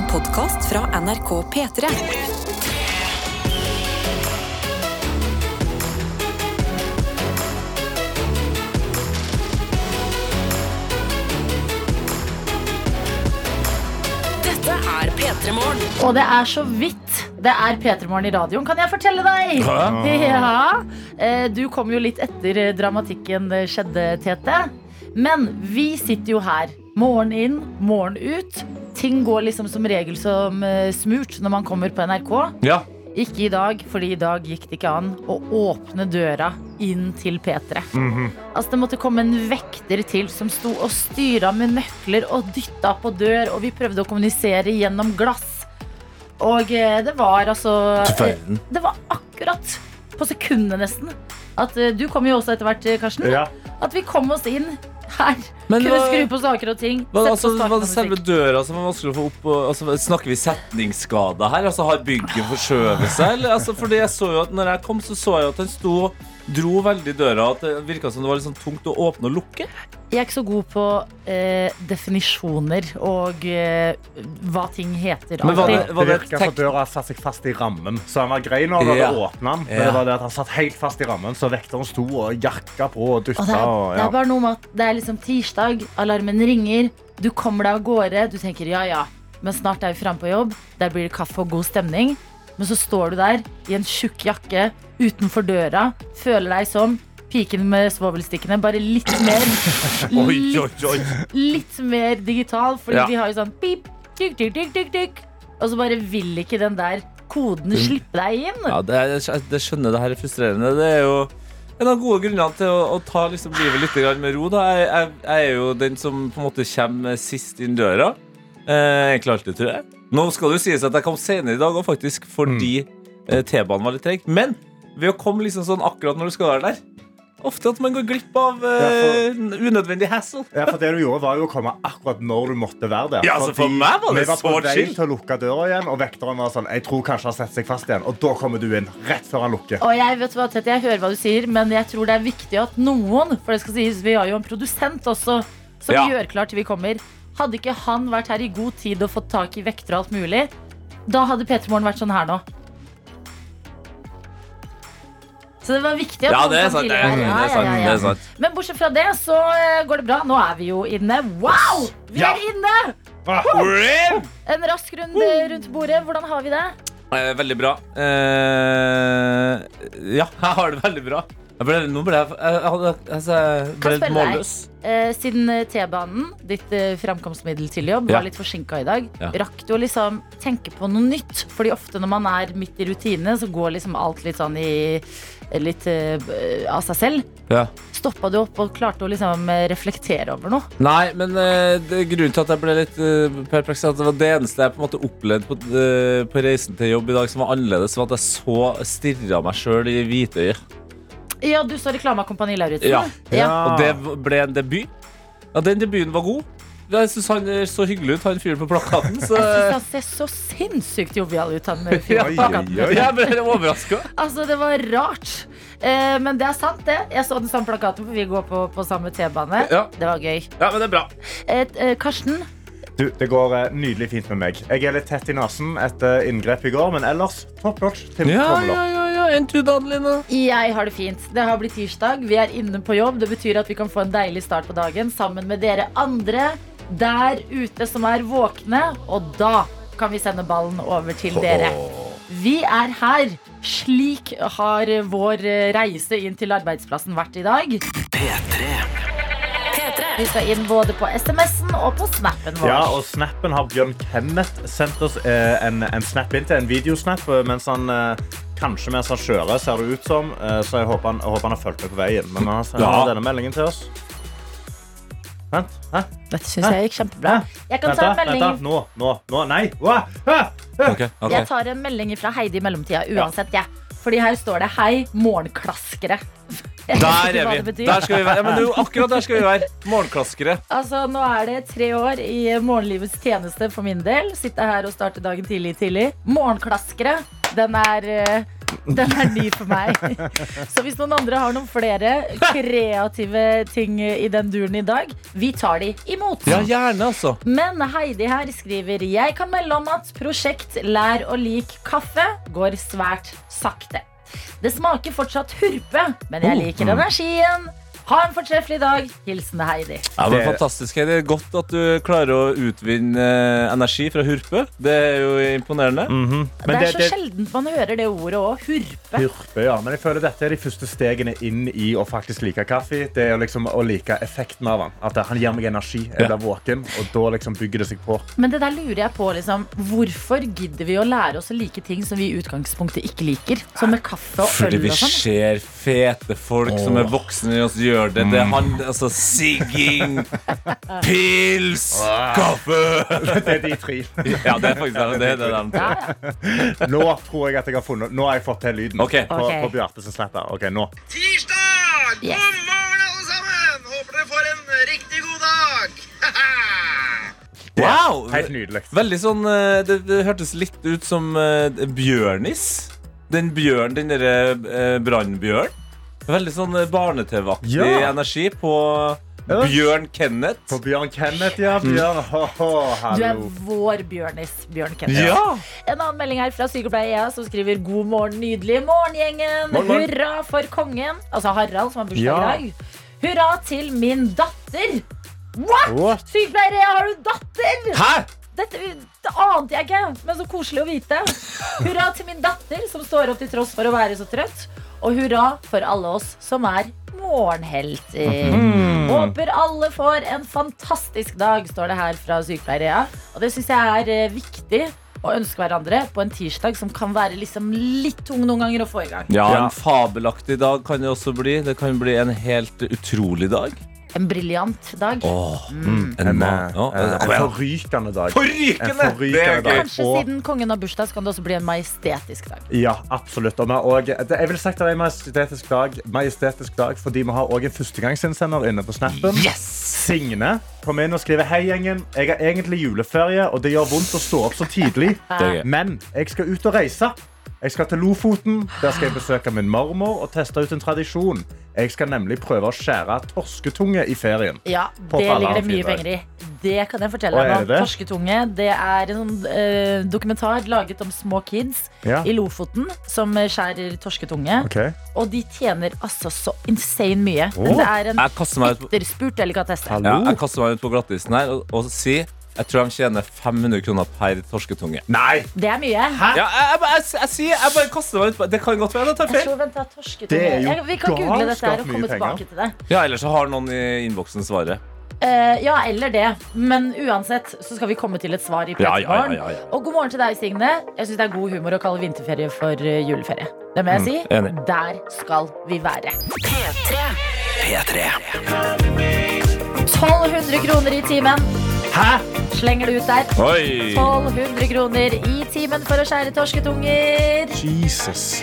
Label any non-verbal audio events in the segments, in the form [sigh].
En podkast fra NRK P3. Dette er P3 Morgen. Og det er så vidt det er P3 Morgen i radioen, kan jeg fortelle deg. Ja. Ja. Du kom jo litt etter eh, dramatikken eh, skjedde, Tete. Men vi sitter jo her. Morgen inn, morgen ut. Ting går liksom som regel som eh, smurt når man kommer på NRK. Ja. Ikke i dag, fordi i dag gikk det ikke an å åpne døra inn til P3. Altså Det måtte komme en vekter til som sto og styra med nøkler og dytta på dør, og vi prøvde å kommunisere gjennom glass. Og eh, det var altså Du eh. Det var akkurat på sekundet nesten. At eh, Du kom jo også etter hvert, eh, Karsten. Ja. At vi kom oss inn her. Men Kunne hva- skru på saker og ting. Det, sette altså, på starten det av selve musikk. døra som var vanskelig å få opp? Og, altså, snakker vi setningsskader her? Altså, har bygget forskjøvet seg? Eller, altså, fordi jeg så jo at når jeg kom, så så jeg at den sto og dro veldig døra. At det virka som det var litt sånn tungt å åpne og lukke. Jeg er ikke så god på eh, definisjoner og eh, hva ting heter. Men var det, var det det virka som døra satt seg fast i rammen. Så han var grei når Ja. åpna den. Men Ja. det var det at han satt helt fast i rammen, så vekteren sto og jakka på og dytta. det, er, det er bare noe med at det er liksom tirsdag, alarmen ringer, du kommer deg av gårde, du tenker ja ja, men snart er vi framme på jobb, der blir det kaffe og god stemning. Men så står du der i en tjukk jakke utenfor døra, føler deg som piken med svovelstikkene, bare litt mer [laughs] litt, litt mer digital, fordi Ja. vi har jo sånn pip, tikk, tikk, tikk, tikk. Og så bare vil ikke den der koden slippe deg inn. Ja, det, er, det skjønner det her er frustrerende. Det er jo en av gode grunnene til å, å ta liksom livet litt med ro. Jeg, jeg, jeg er jo den som på en måte kommer sist inn døra. Eh, klarte det, tror jeg. Nå skal det jo sies at jeg kom senere i dag, og faktisk fordi eh, T-banen var litt treg. Men ved å komme liksom sånn akkurat når du skal være der Ofte at man går glipp av eh, unødvendig hassle. Ja, for det du gjorde var jo å komme akkurat når du måtte være der. Ja, altså, for Fordi meg var det vi var på så vei chill. til å lukke døra igjen, og vekteren var sånn Jeg tror kanskje han setter seg fast igjen. Og da kommer du inn rett før han lukker. Og jeg vet hva, Tete, jeg hører hva du sier, men jeg tror det er viktig at noen For det skal sies, vi har jo en produsent også som Ja. gjør klart til vi kommer. Hadde ikke han vært her i god tid og fått tak i vekter og alt mulig, da hadde P3 Morgen vært sånn her nå. Så det var viktig at Ja, det er sant. Det er, Ja, sant, ja, ja, det er sant. Men bortsett fra det så eh, går det bra. Nå er vi jo inne. Wow! Vi er inne! En rask runde rundt bordet. Hvordan har vi det? Eh, veldig bra. Eh, ja, [laughs] jeg har det veldig bra. Ble, nå ble jeg, jeg, jeg, altså, jeg ble litt målløs. Eh, siden eh, T-banen, ditt eh, framkomstmiddel til jobb, var litt forsinka i dag, Ja. rakk du å liksom tenke på noe nytt? Fordi ofte når man er midt i rutine, så går liksom alt litt sånn i Litt eh, av seg selv. Ja. Stoppa du opp og klarte å liksom eh, reflektere over noe? Nei, men eh, det, grunnen til at jeg ble litt uh, perpleks, er at det var det eneste jeg på en måte opplevde på, på reisen til jobb i dag som var annerledes, var at jeg så stirra meg sjøl i hvitøyet. Ja, du sa Reklame av Kompani Lauritzen. Ja. Ja. Og det ble en debut. Ja, den debuten var god. Jeg syns han er så hyggelig ut, han fyren på plakaten. Så Jeg syns han ser så sinnssykt jovial ut, han eh, fyren på plakaten. jeg ble overraska. Altså, det var rart. Eh, men det er sant, det. Jeg så den samme plakaten, for vi går på, på samme T-bane. Ja. Det var gøy. Ja, men det er bra. Et, eh, Karsten, Du, det går eh, nydelig fint med meg. Jeg er litt tett i nesen etter inngrep i går, men ellers topp notch. Til Ja, ja, opp. Ja, ja. En tur, Adelina. Jeg har det fint. Det har blitt tirsdag. Vi er inne på jobb. Det betyr at vi kan få en deilig start på dagen sammen med dere andre der ute som er våkne. Og da kan vi sende ballen over til dere. Vi er her. Slik har vår reise inn til arbeidsplassen vært i dag. Vi skal inn både på SMS-en og på snappen vår. Ja, og snappen har Bjørn Kenneth sendt oss eh, en, en snap inn til. En videosnap eh, mens han eh, Kanskje mens han kjører, ser det ut som. Eh, så jeg håper, han, jeg håper han har fulgt med på veien. Men han sender Ja. ja. denne meldingen til oss. Vent. Hæ? Dette syns jeg gikk kjempebra. Jeg kan Vent, ta en melding Vent. Nå. Nå. Nå. Nei. Okay, Hæ? Ok, ok. Jeg tar en melding fra Heidi i mellomtida uansett, jeg. Fordi her står det 'Hei, morgenklaskere'. Der er vi. Der skal vi være. Ja, men du, akkurat der skal vi være. Morgenklaskere. Altså, Nå er det tre år i morgenlivets tjeneste for min del. Sitte her og starte dagen tidlig tidlig. Morgenklaskere. Den er eh, Den er ny for meg. [laughs] Så hvis noen andre har noen flere kreative ting i den duren i dag, vi tar de imot. Ja, gjerne, altså. Men Heidi her skriver Jeg kan melde om at prosjekt Lær å lik kaffe går svært sakte. Det smaker fortsatt hurpe, men jeg liker energien. Ha en fortreffelig dag. Hilsen Heidi. Ja, men Det- Fantastisk. Det er godt at du klarer å utvinne energi fra hurpe. Det er jo imponerende. Mhm. Det Men er det, så det, sjeldent man hører det ordet òg. Hurpe. Hurpe, ja. Men jeg føler dette er de første stegene inn i å faktisk like kaffe. Det er liksom å like effekten av han. At han gir meg energi. Jeg Ja. våken, og da liksom bygger det seg på. Men det der lurer jeg på. Liksom, hvorfor gidder vi å lære oss å like ting som vi i utgangspunktet ikke liker? Som med kaffe og Fordi øl vi og sånn. ser fete folk som er voksne i oss gjør det. Det han, altså sigging, pils, kaffe Det er de tre. Ja, det er faktisk det. det, er det de Ja, ja. Nå tror jeg at jeg har funnet Nå har jeg fått til lyden. okay. På, på Bjarte som slipper. Ok, nå. Tirsdag! God morgen, alle sammen! Håper dere får en riktig god dag. [laughs] Wow! Helt nydelig. Veldig sånn eh, Det, det hørtes litt ut som uh, Bjørnis. Den bjørn, den derre uh, brannbjørn. Veldig sånn uh, barne-TV-aktig Ja. energi på Ja. Bjørn Kenneth. På Bjørn Kenneth, ja. Bjørn, ho, ho, Du er hallo. vår Bjørnis. Bjørn Kenneth. Ja! En annen melding her fra sykepleier Ea som skriver God morgen, nydelige morgengjengen. Morgen, morgen. Hurra for kongen. Altså Harald, som har bursdag Ja. i dag. Hurra til min datter. What? What? Sykepleier Ea, har du datter? Hæ? Dette det ante jeg ikke, men så koselig å vite. [laughs] Hurra til min datter, som står opp til tross for å være så trøtt. Og hurra for alle oss som er morgenhelter. Håper alle får en fantastisk dag, står det her fra sykepleier Og det syns jeg er eh, viktig å ønske hverandre på en tirsdag som kan være liksom litt tung noen ganger å få i gang. Ja, Ja. en fabelaktig dag kan det også bli. Det kan bli en helt utrolig dag. En briljant dag. Åh, Mm. en En, ma- eh, en, ja. en forrykende dag. Forrykende! En forrykende dag. Kanskje Og- siden kongen har bursdag, så kan det også bli en majestetisk dag. Ja, absolutt. Og, vi har også- det, jeg vil sagt det er en majestetisk dag, majestetisk dag fordi vi har også en førstegangsinnsender inne på snappen. Signe kom inn og skriver Hei gjengen, jeg har egentlig juleferie Og det gjør vondt å stå opp så tidlig Det er gøy. Men jeg skal ut og reise Jeg skal til Lofoten Der skal jeg besøke min mormor og teste ut en tradisjon Jeg skal nemlig prøve å skjære torsketunge i ferien Ja, det ligger det mye penger i. Det kan jeg fortelle deg det? Torsketunge det er en eh, dokumentar laget om små kids Ja, i Lofoten som skjærer torsketunge. Okay. Og de tjener altså så insane mye. Oh. Men det er en etterspurt delikatesse. Ja, jeg kaster meg ut på glattisen her og, og sier jeg tror de tjener 500 kroner per torsketunge. Nei, Det er mye. Ja, jeg, jeg, jeg, jeg, sier Jeg bare kaster meg ut på Det kan godt være at jeg tar feil. tror, vent, torsketunge. Det er jo Jeg- Vi kan google dette her og galskap mye komme penger. tilbake til det. Ja, Eller så har noen i innboksen svaret. Uh, ja, eller det. Men uansett så skal vi komme til et svar i Ja, ja, ja, ja, ja. Og god morgen til deg, Signe. Jeg syns det er god humor å kalle vinterferie for eh, juleferie. Det må jeg si. Mm, enig. Der skal vi være. P3. P3. 1200 kroner i timen. Hæ? Slenger du ut der. Oi! 1200 kroner i timen for å skjære torsketunger. Jesus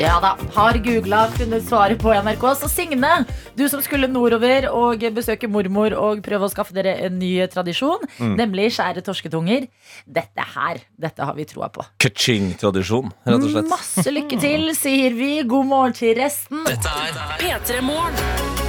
Ja da, har googla, funnet svaret på NRK. Så Signe, du som skulle nordover og besøke mormor og prøve å skaffe dere en ny tradisjon, Mm. nemlig skjære torsketunger. Dette her, dette har vi troa på. Kaching-tradisjon, rett og slett. Masse lykke til, sier vi. God morgen til resten. Dette er P3 Morgen.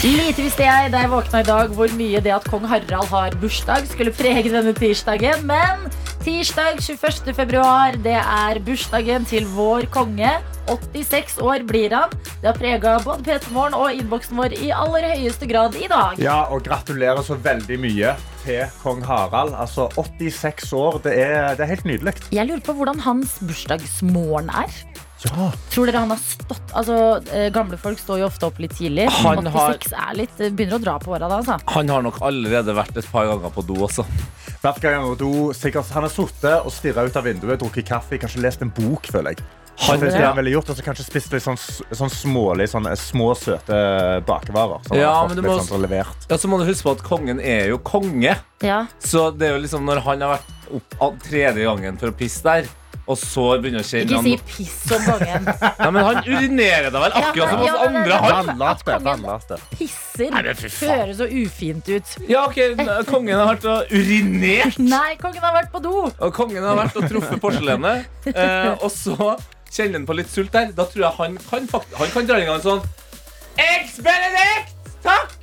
Lite visste jeg da jeg våkna i dag hvor mye det at kong Harald har bursdag, skulle prege denne tirsdagen. Men tirsdag 21. februar, det er bursdagen til vår konge. 86 år blir han. Det har prega både P3 Morgen og innboksen vår i aller høyeste grad i dag. Ja, og gratulerer så veldig mye til kong Harald. Altså 86 år, det er, det er helt nydelig. Jeg lurer på hvordan hans bursdagsmorgen er. Ja. Tror dere han har stått Altså, eh, Gamle folk står jo ofte opp litt tidlig. Han har- er litt, eh, begynner å dra på åra da, altså. Han har nok allerede vært et par ganger på do også. Hvert gang han, do, sikkert, han har sittet og stirra ut av vinduet, drukket kaffe, kanskje lest en bok, føler jeg. Han- det det han ville gjort, og så kanskje spist litt sånn, sånn smålig, sånn, små, søte bakevarer. Som Ja, men du må sånn. Ja, så må du huske på at kongen er jo konge. Ja. Så det er jo liksom når han har vært opp tredje gangen for å pisse der, og så begynner å kjenne Ikke si piss om kongen. Nei, [laughs] men han urinerer da vel akkurat som oss andre. Han. Pisser Nei, men fy faen. høres så ufint ut. Ja, ok, n- Kongen har vært og urinert. [laughs] Nei, kongen har vært på do. Og kongen har vært og truffet porselenet. Eh, og så kjenner han på litt sult der. Da tror jeg han kan, fakt han kan dra i gang en sånn Eggs Benedict! Takk!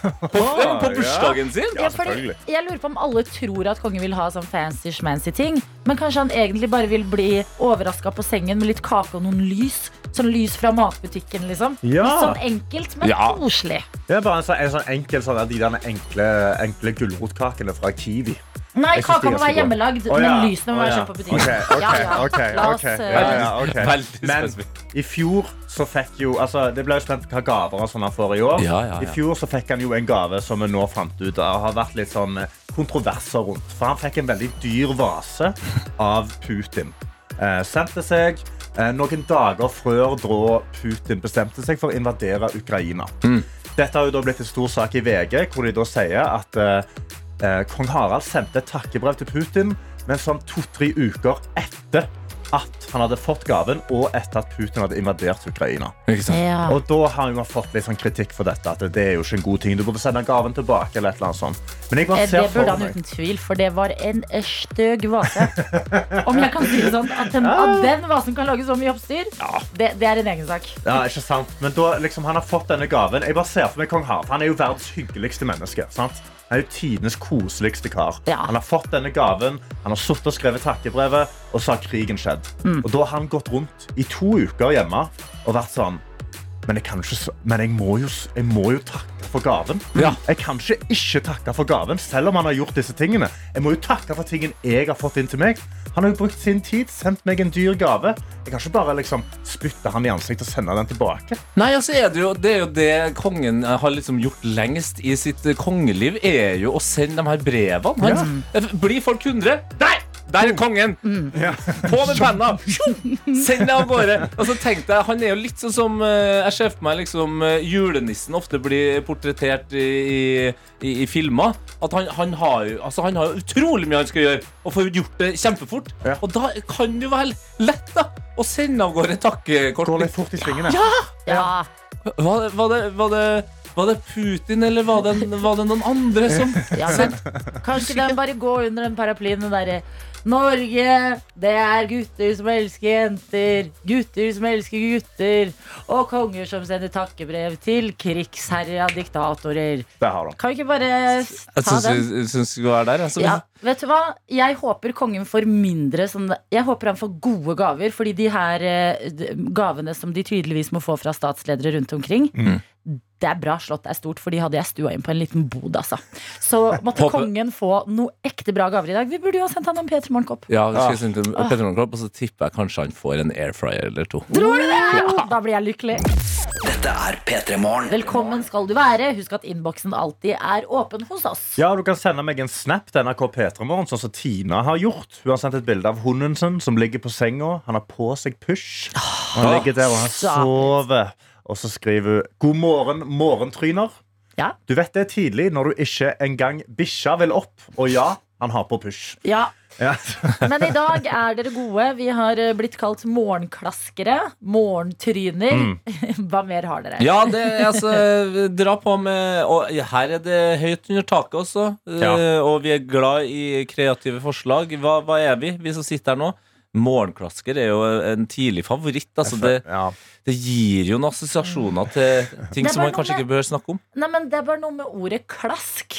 På, på bursdagen sin. Ja, selvfølgelig. jeg lurer på om alle tror at kongen vil ha sånn fancy schmancy ting. Men kanskje han egentlig bare vil bli overraska på sengen med litt kake og noen lys. Sånn lys fra matbutikken, liksom. Ja. Litt sånn enkelt, men Ja. koselig. Det er bare en sånn, en sånn enkel sånn, de der enkle, enkle gulrotkakene fra Kiwi. Nei, kaka må være hjemmelagd, oh, ja. men lysene må være kjøpt på butikken. Men i fjor så fikk jo altså, Det ble jo spent hva gaver og sånn han får i år. Ja, ja, ja. I fjor så fikk han jo en gave som vi nå fant ut av har vært litt sånn eh, kontroverser rundt. For han fikk en veldig dyr vase av Putin. Eh, sendte seg eh, noen dager før da Putin bestemte seg for å invadere Ukraina. Mm. Dette har jo da blitt en stor sak i VG, hvor de da sier at eh, kong Harald sendte et takkebrev til Putin, men sånn to-tre uker etter at han hadde fått gaven, og etter at Putin hadde invadert Ukraina. Ikke sant? Ja. Og da har man fått litt sånn kritikk for dette, at det er jo ikke en god ting. Du burde sende gaven tilbake, eller et eller annet sånt. Men jeg bare Eh, ser Det burde han uten tvil, for det var en eh, støg vase. Om jeg kan si det sånn, at den, at den vasen kan lage så mye oppstyr, det, det er en egen sak. Ja, ikke sant? Men da, liksom, han har fått denne gaven. Jeg bare ser for meg kong Harald. Han er jo verdens hyggeligste menneske. sant? Han er jo tidenes koseligste kar. Ja. Han har fått denne gaven, han har og skrevet takkebrevet, og så har krigen skjedd. Mm. Og da har han gått rundt i to uker hjemme og vært sånn men jeg, ikke, men jeg, må, jo, jeg må jo takke for gaven. Ja. Jeg kan ikke ikke takke for gaven, selv om han har gjort disse tingene. Jeg må jo takke for tingen jeg har fått inn til meg. Han har jo brukt sin tid, sendt meg en dyr gave. Jeg kan ikke bare liksom spytte han i ansiktet og sende den tilbake. Nei, altså er det, jo, det er jo det kongen eh, har liksom gjort lengst i sitt eh, kongeliv, er jo å sende de her brevene. Han, Eh, Blir folk 100? Der! Er kongen! På med penna! Send det av gårde! Og så tenkte jeg, Han er jo litt sånn som eh, jeg ser for meg liksom, eh, julenissen ofte blir portrettert i, i, i filmer. At han, han, har jo, altså, han har jo utrolig mye han skal gjøre, og får gjort det kjempefort. Ja. Og da kan det jo være lett da å sende av gårde takkekort. Går litt fort i svingene. Ja. Var det, var det, var det, var det Putin, eller var det, var det noen andre som Ja, men kanskje den bare går under den paraplyen den derre Norge, det er gutter som elsker jenter, gutter som elsker gutter, og konger som sender takkebrev til krigsherja diktatorer. Det har han. Kan vi ikke bare ta syns den? Jeg syns vi går der. Altså. Ja, vet du hva? Jeg håper kongen får mindre sånn Jeg håper han får gode gaver, fordi de her eh, gavene som de tydeligvis må få fra statsledere rundt omkring Mm. Det er bra slått, det er stort, for de hadde jeg stua inn på en liten bod, altså. Så måtte kongen få noe ekte bra gaver i dag. Vi burde jo ha sendt han en P3 Morgenkopp. Ja, vi skal Petter Morgenkopp, og så tipper jeg kanskje han får en air fryer eller to. Tror du det? Da blir jeg lykkelig. Dette er P3 Morgen. Velkommen skal du være. Husk at innboksen alltid er åpen hos oss. Ja, Du kan sende meg en snap til NRK P3morgen, sånn som Tina har gjort. Hun har sendt et bilde av hunden sin som ligger på senga. Han har på seg push. Han ligger der og han sover. Og så skriver hun 'God morgen, morgentryner'. Ja. Du vet det er tidlig når du ikke engang bikkja vil opp. Og ja, han har på push. Ja, Ja. [laughs] Men i dag er dere gode. Vi har eh, blitt kalt morgenklaskere. Morgentryner. [laughs] Hva mer har dere? Ja, det altså Dra på med Og her er det høyt under taket også. eh, Ja. Og vi er glad i kreative forslag. Hva, hva er vi, vi som sitter her nå? Morgenklasker er jo en tidlig favoritt. Altså det, det gir jo noen assosiasjoner til ting er som man kanskje med, ikke bør snakke om. Nei, men Det er bare noe med ordet klask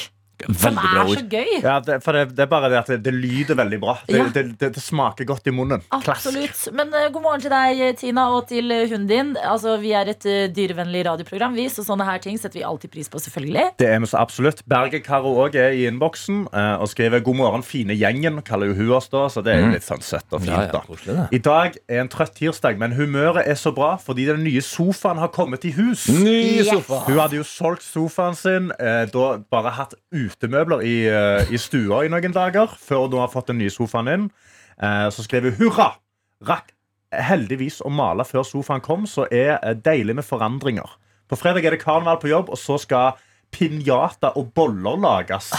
som er så gøy. Ja, det, for det, det er bare det at det, det lyder veldig bra. Det, Ja. det, det, det smaker godt i munnen. Klask. Men uh, god morgen til deg, Tina, og til eh, hunden din. Altså, Vi er et uh, dyrevennlig radioprogram, vi, så sånne her ting setter vi alltid pris på, selvfølgelig. Det er vi så absolutt. Berge-Karo òg er i innboksen uh, og skriver 'God morgen, fine gjengen'. Kaller jo hun oss da, så det er jo litt sånn søtt og fint. Ja, ja, koselig. I dag er en trøtt tirsdag, men humøret er så bra fordi den nye sofaen har kommet i hus. Ny Yes. sofa! Hun hadde jo solgt sofaen sin, da bare hatt utemøbler i, eh, i stua i noen dager, før hun har fått den nye sofaen inn. Eh, så skrev hun 'hurra'! Rakk heldigvis å male før sofaen kom, så er eh, deilig med forandringer. På fredag er det karneval på jobb, og så skal pinjata og boller lages.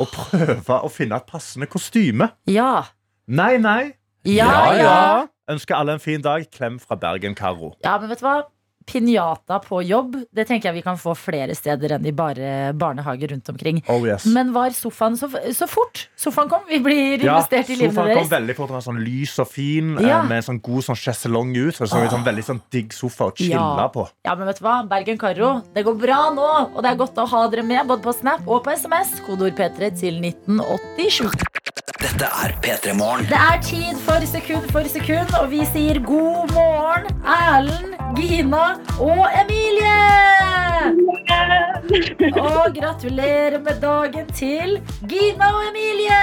Og prøve å finne et passende kostyme. Ja. Nei, nei. Ja, Ja, ja. ja. Ønsker alle en fin dag. Klem fra Bergen, Karo. Ja, men vet du hva? Pinjata på jobb, det tenker jeg vi kan få flere steder enn i bare barnehager rundt omkring. Oh yes. Men var sofaen så, så fort? Sofaen kom, vi blir Ja, investert i livene sofaen kom veldig fort. Den var sånn lys og fin, Ja. eh, med en sånn god sånn sjeselong ut. Så sånn, sånn, veldig sånn digg sofa å chille Ja. på. Ja, men vet du hva? Bergen Karo, det går bra nå. Og det er godt å ha dere med både på Snap og på SMS. Kodeord P3 til 1987. Dette er P3 Morgen. Det er tid for sekund for sekund, og vi sier god morgen, Erlend, Gina og Emilie! Og gratulerer med dagen til Gina og Emilie!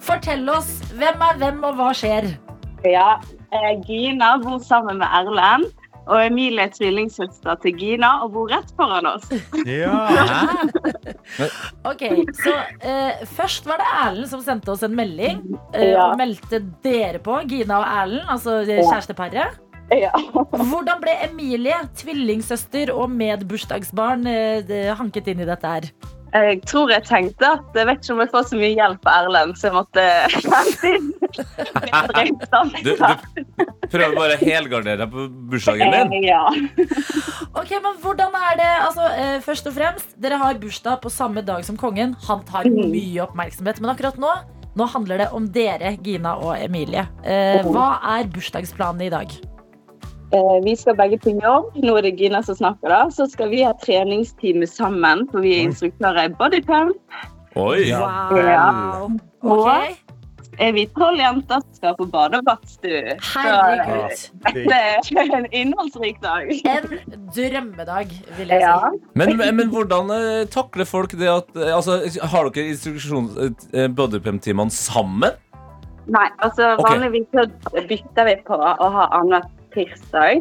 Fortell oss, hvem er hvem, og hva skjer? Ja, eh, Gina bor sammen med Erlend. Og Emilie er tvillingsøster til Gina og bor rett foran oss. Ja. Ok, så eh, Først var det Erlend som sendte oss en melding eh, Ja. og meldte dere på. Gina og Erlend, altså eh, kjæresteparet. Ja. Hvordan ble Emilie, tvillingsøster og medbursdagsbarn, eh, hanket inn i dette her? Jeg tror jeg tenkte at jeg vet ikke om jeg får så mye hjelp av Erlend, så jeg måtte [laughs] Du, du prøver bare å helgardere deg på bursdagen din. [laughs] Ja. Ok, men hvordan er det, altså eh, Først og fremst, dere har bursdag på samme dag som kongen. Han tar mye oppmerksomhet, men akkurat nå nå handler det om dere, Gina og Emilie. Eh, hva er bursdagsplanen i dag? Eh, Vi skal begge på jobb. Nå er det Gina som snakker. da. Så skal vi ha treningstime sammen, for vi er instruktører i bodypump. Oi. Wow. Ok, Er vi tolv jenter som skal på badebadstue. og Herregud. det er en innholdsrik dag. En drømmedag, vil jeg si. Men, men, men hvordan eh, takler folk det at eh, altså, Har dere instruksjons... bodypump-timene sammen? Nei, altså vanligvis så bytter vi på å ha annenhver tirsdag.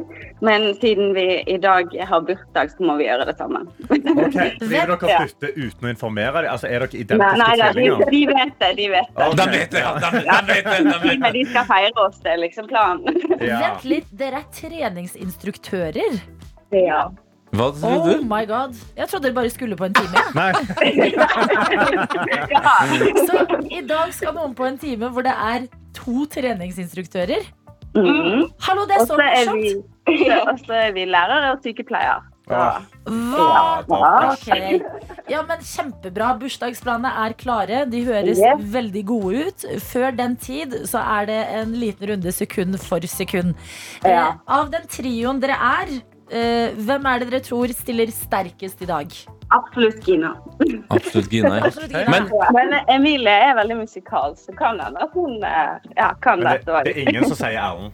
Men siden vi i dag har bursdag, så må vi gjøre det sammen. Ok, [laughs] Driver dere bytte uten å informere dem? Altså, er dere Nei, identiske nei da, de, tvillinger? de vet det. De vet det. Okay. De vet det, ja! De, de vet det, de vet det. de skal feire oss, det er liksom planen. [laughs] Ja. Vent litt, dere er treningsinstruktører? Ja. Hva Oh trodde du? my god. Jeg trodde dere bare skulle på en time. Nei. [laughs] Så i dag skal noen på en time hvor det er to treningsinstruktører. Mhm. Hallo, det er så morsomt! [laughs] og så er vi lærere og sykepleier. Ah, Hva? Ja. Ok. Ja, men Kjempebra. Bursdagsplanene er klare. De høres Yes. veldig gode ut. Før den tid så er det en liten runde sekund for sekund. Ja. Eh, av den trioen dere er, eh, hvem er det dere tror stiller sterkest i dag? Absolutt Gina. Absolutt Gina. ja. Absolutt Gina. Men Men Emilie er veldig musikalsk, så kan hende at hun eh, ja, kan det, dette det er ingen som sier Erlend.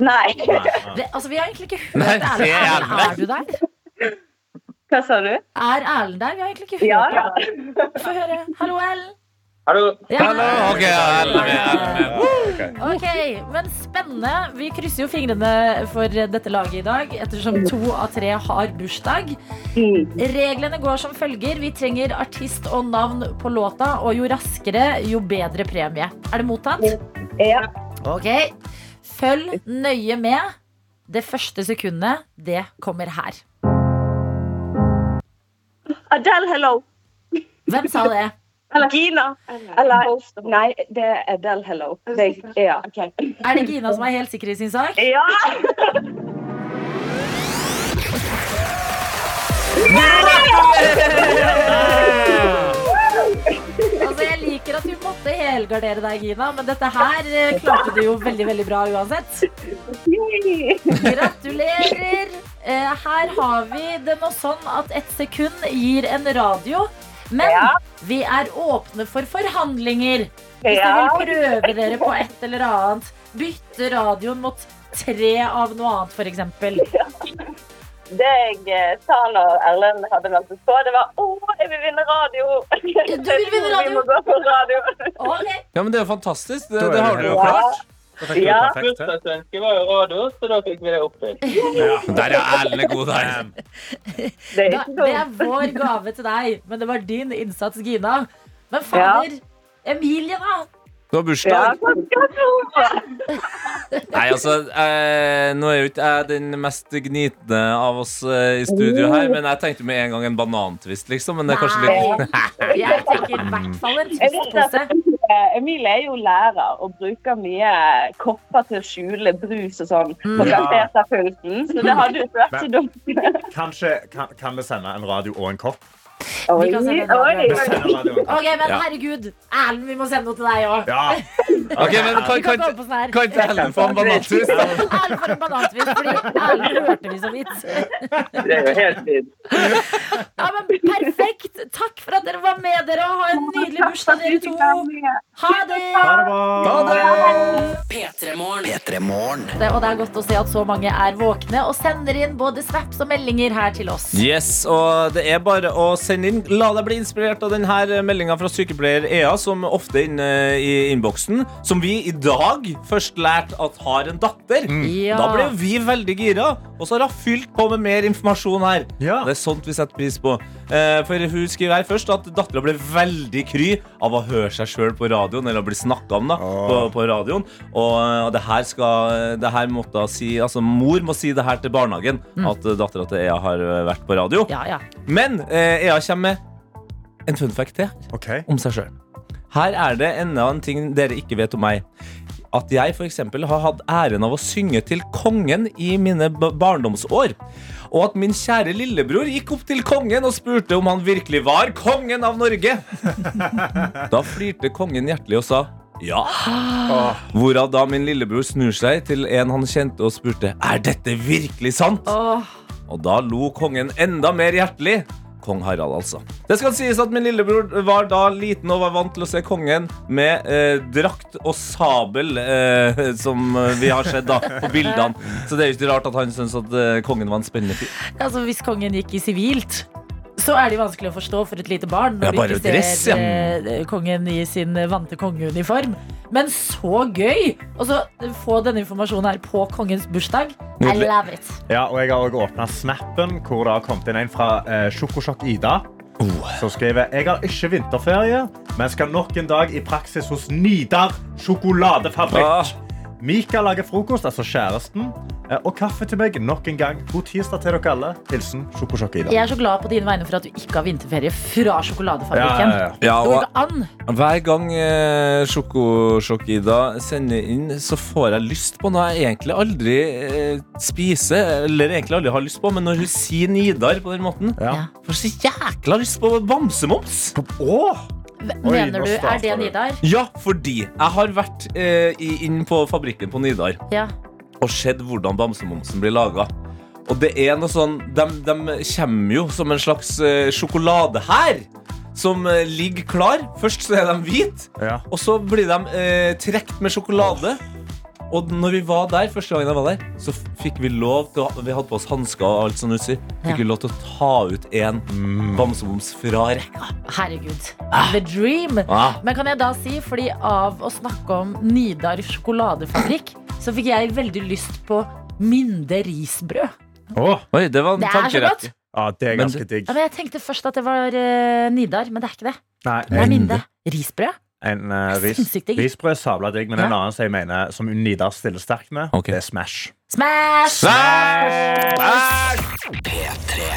Nei. Nei, nei. det, altså, vi har egentlig ikke hørt er Erlend. Er du der? Hva sa du? Er Erlend der? Vi har egentlig ikke hørt Ja, ja. Få høre. Hallo, Erlend. Hallo. Ja. Hallo, ok, er med. Ok, men spennende. Vi krysser jo fingrene for dette laget i dag, ettersom to av tre har bursdag. Mm. Reglene går som følger. Vi trenger artist og navn på låta, og jo raskere, jo bedre premie. Er det mottatt? Ja. Ok. Følg nøye med. Det første sekundet, det kommer her. Adele, hello. Hvem sa det? Eller Gina. Eller Nei, det er Adele, hello. Det, ja. [laughs] Er det Gina som er helt sikker i sin sak? ja. [laughs] Altså, jeg liker at du måtte helgardere deg, Gina, men dette her eh, klarte du jo veldig, veldig bra uansett. Gratulerer. Eh, her har vi det nå sånn at ett sekund gir en radio. Men Ja. vi er åpne for forhandlinger. Hvis Ja. dere vil prøve dere på et eller annet. Bytte radioen mot tre av noe annet, f.eks. [laughs] Det jeg sa når Erlend hadde meldt seg på, det var 'Å, jeg vil vinne radio'. Du vil vinne radio? [laughs] Vi må gå på radio. Okay. Ja, men det er jo fantastisk. Det, det har du jo klart. Ja. Bursdagsønsket var jo radio, så da fikk vi det oppfylt. Der er Erlend god der. Det er ikke det er vår gave til deg, men det var din innsats, Gina. Men fader, Emilie, da? Du har bursdag. Nei, altså, eh, nå er jo ikke jeg den mest gnitne av oss eh, i studio her, men jeg tenkte med en gang en banantvist, liksom. Men det er kanskje litt [laughs] Jeg tenker i hvert fall en eh, Emilie er jo lærer og bruker mye kopper til å skjule brus og sånn på Ja. kaféterpulten, så det hadde jo ikke vært så dumt. Kanskje kan, kan vi sende en radio og en kopp? Oi, oi, oi. Ok, men herregud, Erlend, vi må sende noe til deg òg. Ja. [laughs] Ok, men kan, kan kan, sånn kan ikke Erlend få en banantvist? [laughs] Erlend får en banantvist, fordi Erlend hørte vi så vidt. Det er jo helt fint. Ja, men Perfekt! Takk for at dere var med dere, og ha en nydelig bursdag, dere to. Ha det! Ha det bra. P3 Morgen. P3 Morgen. Det- Og det er godt å se at så mange er våkne og sender inn både snaps og meldinger her til oss. Yes, og det er bare å sende inn. La deg bli inspirert av denne meldinga fra sykepleier Ea, som ofte er inne i innboksen. Som vi i dag først lærte at har en datter. Ja. Da ble vi veldig gira, og så har hun fylt på med mer informasjon her. Ja. Det er sånt vi setter pris på. Eh, For hun skriver her først at dattera ble veldig kry av å høre seg sjøl på radioen, eller å bli snakka om da, på, på radioen. Og, og det her skal det her måtte si Altså, mor må si det her til barnehagen, at dattera til Ea har eh, vært på radio. Ja, ja. Men eh, Ea kommer med en fun fact til okay. om seg sjøl. Her er det enda en ting dere ikke vet om meg. At jeg for eksempel har hatt æren av å synge til kongen i mine barndomsår. Og at min kjære lillebror gikk opp til kongen og spurte om han virkelig var kongen av Norge. Da flirte kongen hjertelig og sa ja. Hvorav da min lillebror snur seg til en han kjente og spurte Er dette virkelig sant? Og da lo kongen enda mer hjertelig. Kong Harald, altså. Det skal sies at min lillebror var da liten og var vant til å se kongen med eh, drakt og sabel, eh, [laughs] som vi har sett da på bildene. Så det er jo ikke rart at han syns at eh, kongen var en spennende fyr. altså Hvis kongen gikk i sivilt, så er det jo vanskelig å forstå for et lite barn når du ikke dress, ja. ser eh, kongen i sin vante kongeuniform. Men så gøy! Og så få denne informasjonen her på kongens bursdag. I love it. Ja, og jeg har også åpna snappen, hvor det har kommet inn en fra eh, Sjokosjokk Ida. Som skriver Jeg har ikke vinterferie, men skal nok en dag i praksis hos Nidar sjokoladefabrikk. Ah. Mika lager frokost, altså kjæresten, eh, og kaffe til meg nok en gang. God tirsdag til dere alle. Hilsen Sjokosjokk Ida. Jeg er så glad på dine vegne for at du ikke har vinterferie fra sjokoladefabrikken. Ja, ja, ja. Ja, og hver gang eh, Sjokosjokk-Ida sender inn, så får jeg lyst på noe jeg egentlig aldri eh, spiser, eller egentlig aldri har lyst på, men når hun sier Nidar på den måten, får jeg så jækla lyst på bamsemums. Åh! Mener du, er det. Nidar? Ja, fordi jeg har vært eh, inn på fabrikken på Nidar Ja. og sett hvordan bamsemomsen blir laga. Og det er noe sånn De, de kommer jo som en slags eh, sjokolade her. Som eh, ligger klar. Først så er de hvite, Ja. og så blir de eh, trukket med sjokolade. Og når vi var der, første gangen jeg var der, så fikk vi lov til å Vi hadde på oss hansker og alt sånt utstyr. Fikk Ja. vi lov til å ta ut en bamsemums fra rekka. Herregud. The dream. Ah. Men kan jeg da si, fordi av å snakke om Nidar sjokoladefabrikk, så fikk jeg veldig lyst på Minde risbrød. Oh. Oi, det var en Det er tankerekke. ja, det er ganske digg. Ja, jeg tenkte først at det var uh, Nidar, men det er ikke det. Nei, Det er Minde. Risbrød? En uh, ris, risbrød sabla digg, men en annen som jeg mener som Nidar stiller sterkt med, okay. det er Smash. Smash! P3.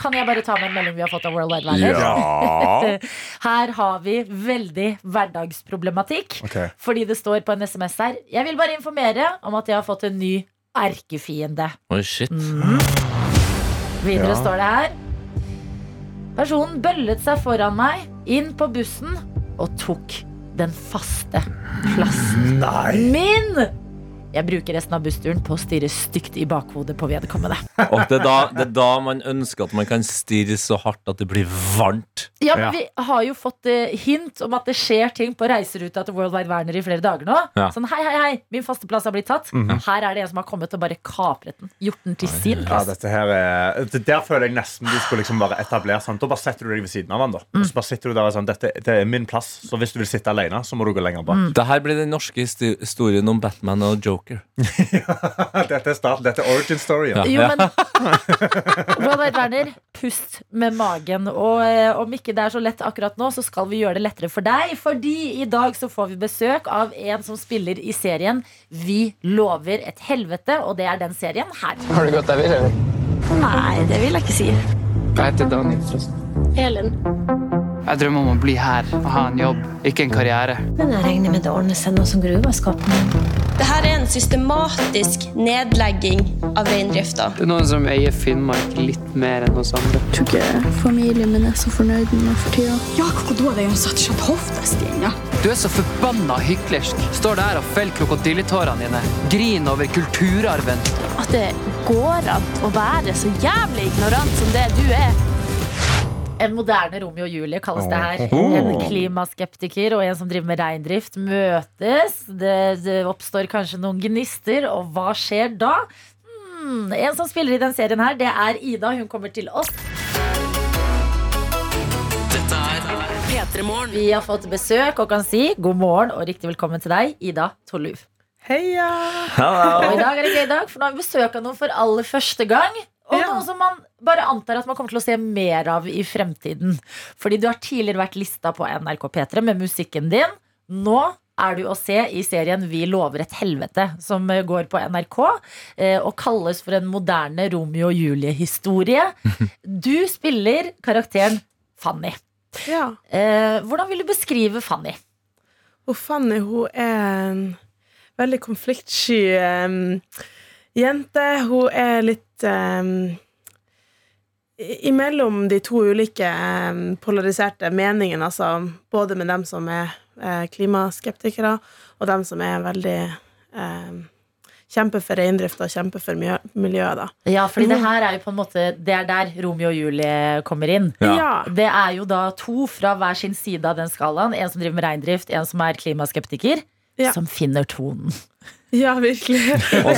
Kan jeg bare ta med en melding vi har fått av World Wide Werner? [laughs] Her har vi veldig hverdagsproblematikk. Okay. Fordi det står på en SMS her Jeg vil bare informere om at jeg har fått en ny erkefiende. Oi, shit. Videre Ja. står det her Personen bøllet seg foran meg inn på bussen og tok den faste plassen min. Jeg bruker resten av bussturen på å stirre stygt i bakhodet på vedkommende. Og det er, da, det er da man ønsker at man kan stirre så hardt at det blir varmt. Ja, men Vi har jo fått eh, hint om at det skjer ting på reiseruta til World Wide Werner i flere dager nå. Ja. Sånn, hei, hei, hei, min faste plass har blitt tatt. Her er det en som har kommet og bare kapret den. Gjort den til sin Ja, plass. dette her er, det Der føler jeg nesten de skulle liksom bare etablere sånn. Da bare setter du deg ved siden av han da. Og så bare sitter du der og sånn, dette det er min plass, så hvis du vil sitte alene, så må du gå lenger bak. Det her blir den norske historien om Batman og Joker. [laughs] dette er starten, dette er origin story. Ja. Jo, men [laughs] Robert Werner, pust med magen. Og eh, om ikke det er så lett akkurat nå, så skal vi gjøre det lettere for deg. Fordi i dag så får vi besøk av en som spiller i serien Vi lover et helvete, og det er den serien her. Har du gått deg vill, eller? Nei, det vil jeg ikke si. Jeg heter Daniel, forresten? Elin. Jeg drømmer om å bli her og ha en jobb, ikke en karriere. Men jeg regner med det ordner seg nå som gruva er skapt. Dette er en systematisk nedlegging av reindrifta. Det er noen som eier Finnmark litt mer enn oss andre. Jeg tror ikke familien min er så fornøyd med meg for tida. Ja, hva da? Det er jo satt seg hoftestien, ja. Du er så forbanna hyklersk. Står der og feller krokodilletårene dine. Griner over kulturarven. At det går an å være så jævlig ignorant som det du er. En moderne Romeo og Julie kalles det her. En klimaskeptiker og en som driver med reindrift møtes. Det, det oppstår kanskje noen gnister, og hva skjer da? Hmm, en som spiller i den serien her, det er Ida. Hun kommer til oss. Dette P3 Morgen. Vi har fått besøk og kan si god morgen og riktig velkommen til deg, Ida Tolluv. Heia! Og i dag er det gøy dag, for nå har vi besøk av noen for aller første gang. Og Ja. noe som man bare antar at man kommer til å se mer av i fremtiden. Fordi du har tidligere vært lista på NRK P3 med musikken din. Nå er du å se i serien Vi lover et helvete, som går på NRK. eh, Og kalles for en moderne Romeo og Julie-historie. [laughs] Du spiller karakteren Fanny. Ja. Eh, Hvordan vil du beskrive Fanny? Og Fanny hun er en veldig konfliktsky um, jente. Hun er litt i- imellom de to ulike polariserte meningene, altså både med dem som er eh, klimaskeptikere, og dem som er veldig eh, Kjemper for reindrift og kjemper for miljøet, da. Ja, fordi det her er jo på en måte Det er der Romeo og Julie kommer inn. Ja. Det er jo da to fra hver sin side av den skalaen. En som driver med reindrift, en som er klimaskeptiker. Ja. Som finner tonen. Ja, virkelig. [laughs] [laughs]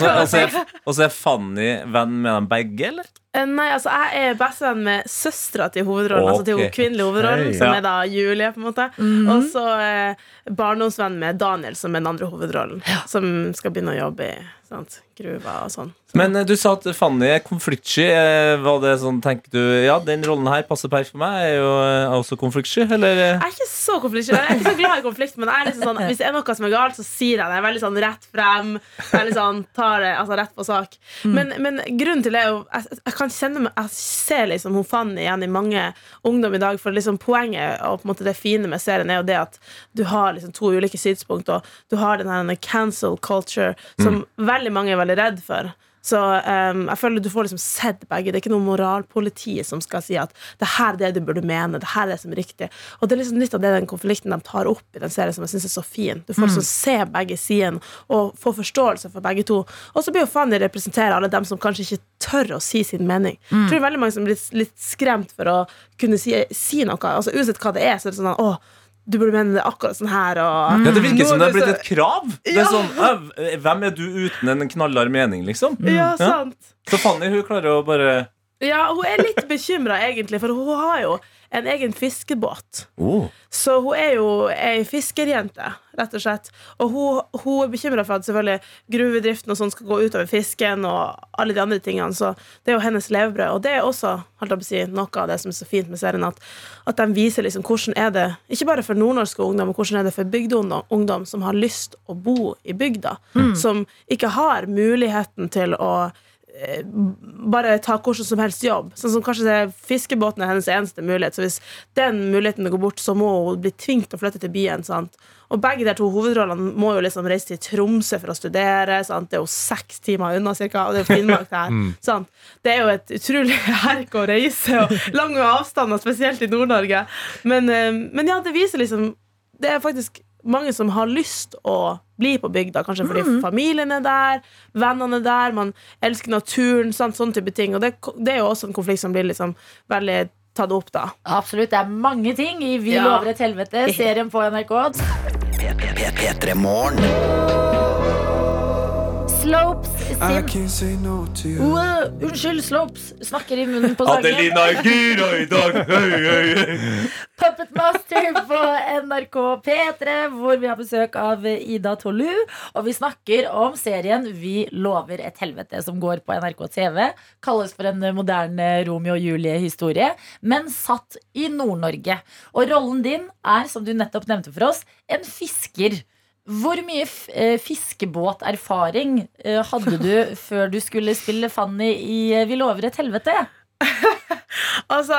Og så er Fanny venn med dem begge, eller? Eh, Nei, altså jeg er bestevenn med søstera til hovedrollen. Altså til kvinnelig hovedrollen, Hei. som Ja. er da Julie. på en måte Og så eh, barndomsvenn med Daniel, som er den andre hovedrollen. Som skal begynne å jobbe i sant, gruva og sånn. Men eh, du sa at Fanny er konfliktsky. Eh, Var det sånn, tenker du Ja, den rollen her passer perfekt for meg. Jeg er jo er også konfliktsky, eller? Jeg er ikke så konfliktsky. Jeg er ikke så glad i konflikt, men jeg er liksom sånn, hvis det er noe som er galt, så sier jeg det. Jeg er veldig sånn rett frem. Veldig sånn, tar det altså, rett på sak. Men, men grunnen til det er jo jeg, jeg kan kjenne meg Jeg ser liksom hun Fanny igjen i mange ungdom i dag. For liksom poenget og på en måte det fine med serien er jo det at du har liksom to ulike synspunkt, og du har den her cancel culture som veldig mange er veldig redd for. Så um, jeg føler du får liksom sett begge. Det er ikke noe moralpoliti som skal si at det her er det du burde mene. Det her er det som er riktig. Og det er liksom litt av det den konflikten de tar opp i den serien som jeg synes er så fin. Du får liksom se begge sidene og få forståelse for begge to. Og så blir jo Fanny representere alle dem som kanskje ikke tør å si sin mening. Jeg tror det er veldig mange som blir litt skremt for å kunne si, si noe. Altså Uansett hva det er, så er det sånn at, å, du burde mene det akkurat sånn her. Og, Ja, Det virker som det er blitt et krav. Det Ja. er sånn, «Øh, Hvem er du uten en knallhard mening, liksom? Ja, sant. Så Fanny hun klarer å bare Ja, hun er litt bekymra, egentlig, for hun har jo en egen fiskebåt. oh. Så hun er jo ei fiskerjente, rett og slett. Og hun, hun er bekymra for at selvfølgelig gruvedriften og sånn skal gå utover fisken og alle de andre tingene. Så det er jo hennes levebrød. Og det er også holdt jeg å si, noe av det som er så fint med serien, at, at de viser liksom hvordan er det, ikke bare for nordnorske ungdom, men hvordan er det for bygdeungdom som har lyst å bo i bygda. Som ikke har muligheten til å bare ta hvordan som helst jobb. Sånn som kanskje det er Fiskebåten er hennes eneste mulighet. Så hvis den muligheten går bort, så må hun bli tvunget til å flytte til byen. Sant? Og begge de to hovedrollene må jo liksom reise til Tromsø for å studere. Sant? Det er jo seks timer unna, cirka, og det er Finnmark der. her. [laughs] Det er jo et utrolig [laughs] herk å reise, og lange avstander, spesielt i Nord-Norge. Men, eh, men ja, det viser liksom Det er faktisk mange som har lyst å bli på bygda, kanskje fordi familien er der, vennene er der, man elsker naturen, sant? sånne type ting. Og det, det er jo også en konflikt som blir liksom veldig tatt opp, da. Absolutt. Det er mange ting i Vi Ja. lover et helvete, serien på NRK. P -p -p Slopes sin Wow, Unnskyld, Slopes snakker i munnen på sangen. Adelina er gira i dag! [laughs] Hei, hei. Puppet Master på NRK P3, hvor vi har besøk av Ida Tolu. Og vi snakker om serien Vi lover et helvete, som går på NRK TV. Kalles for en moderne Romeo og Julie-historie, men satt i Nord-Norge. Og rollen din er, som du nettopp nevnte for oss, en fisker. Hvor mye f eh, fiskebåterfaring eh, hadde du [laughs] før du skulle spille Fanny i eh, Vi lover et helvete? [laughs] Altså,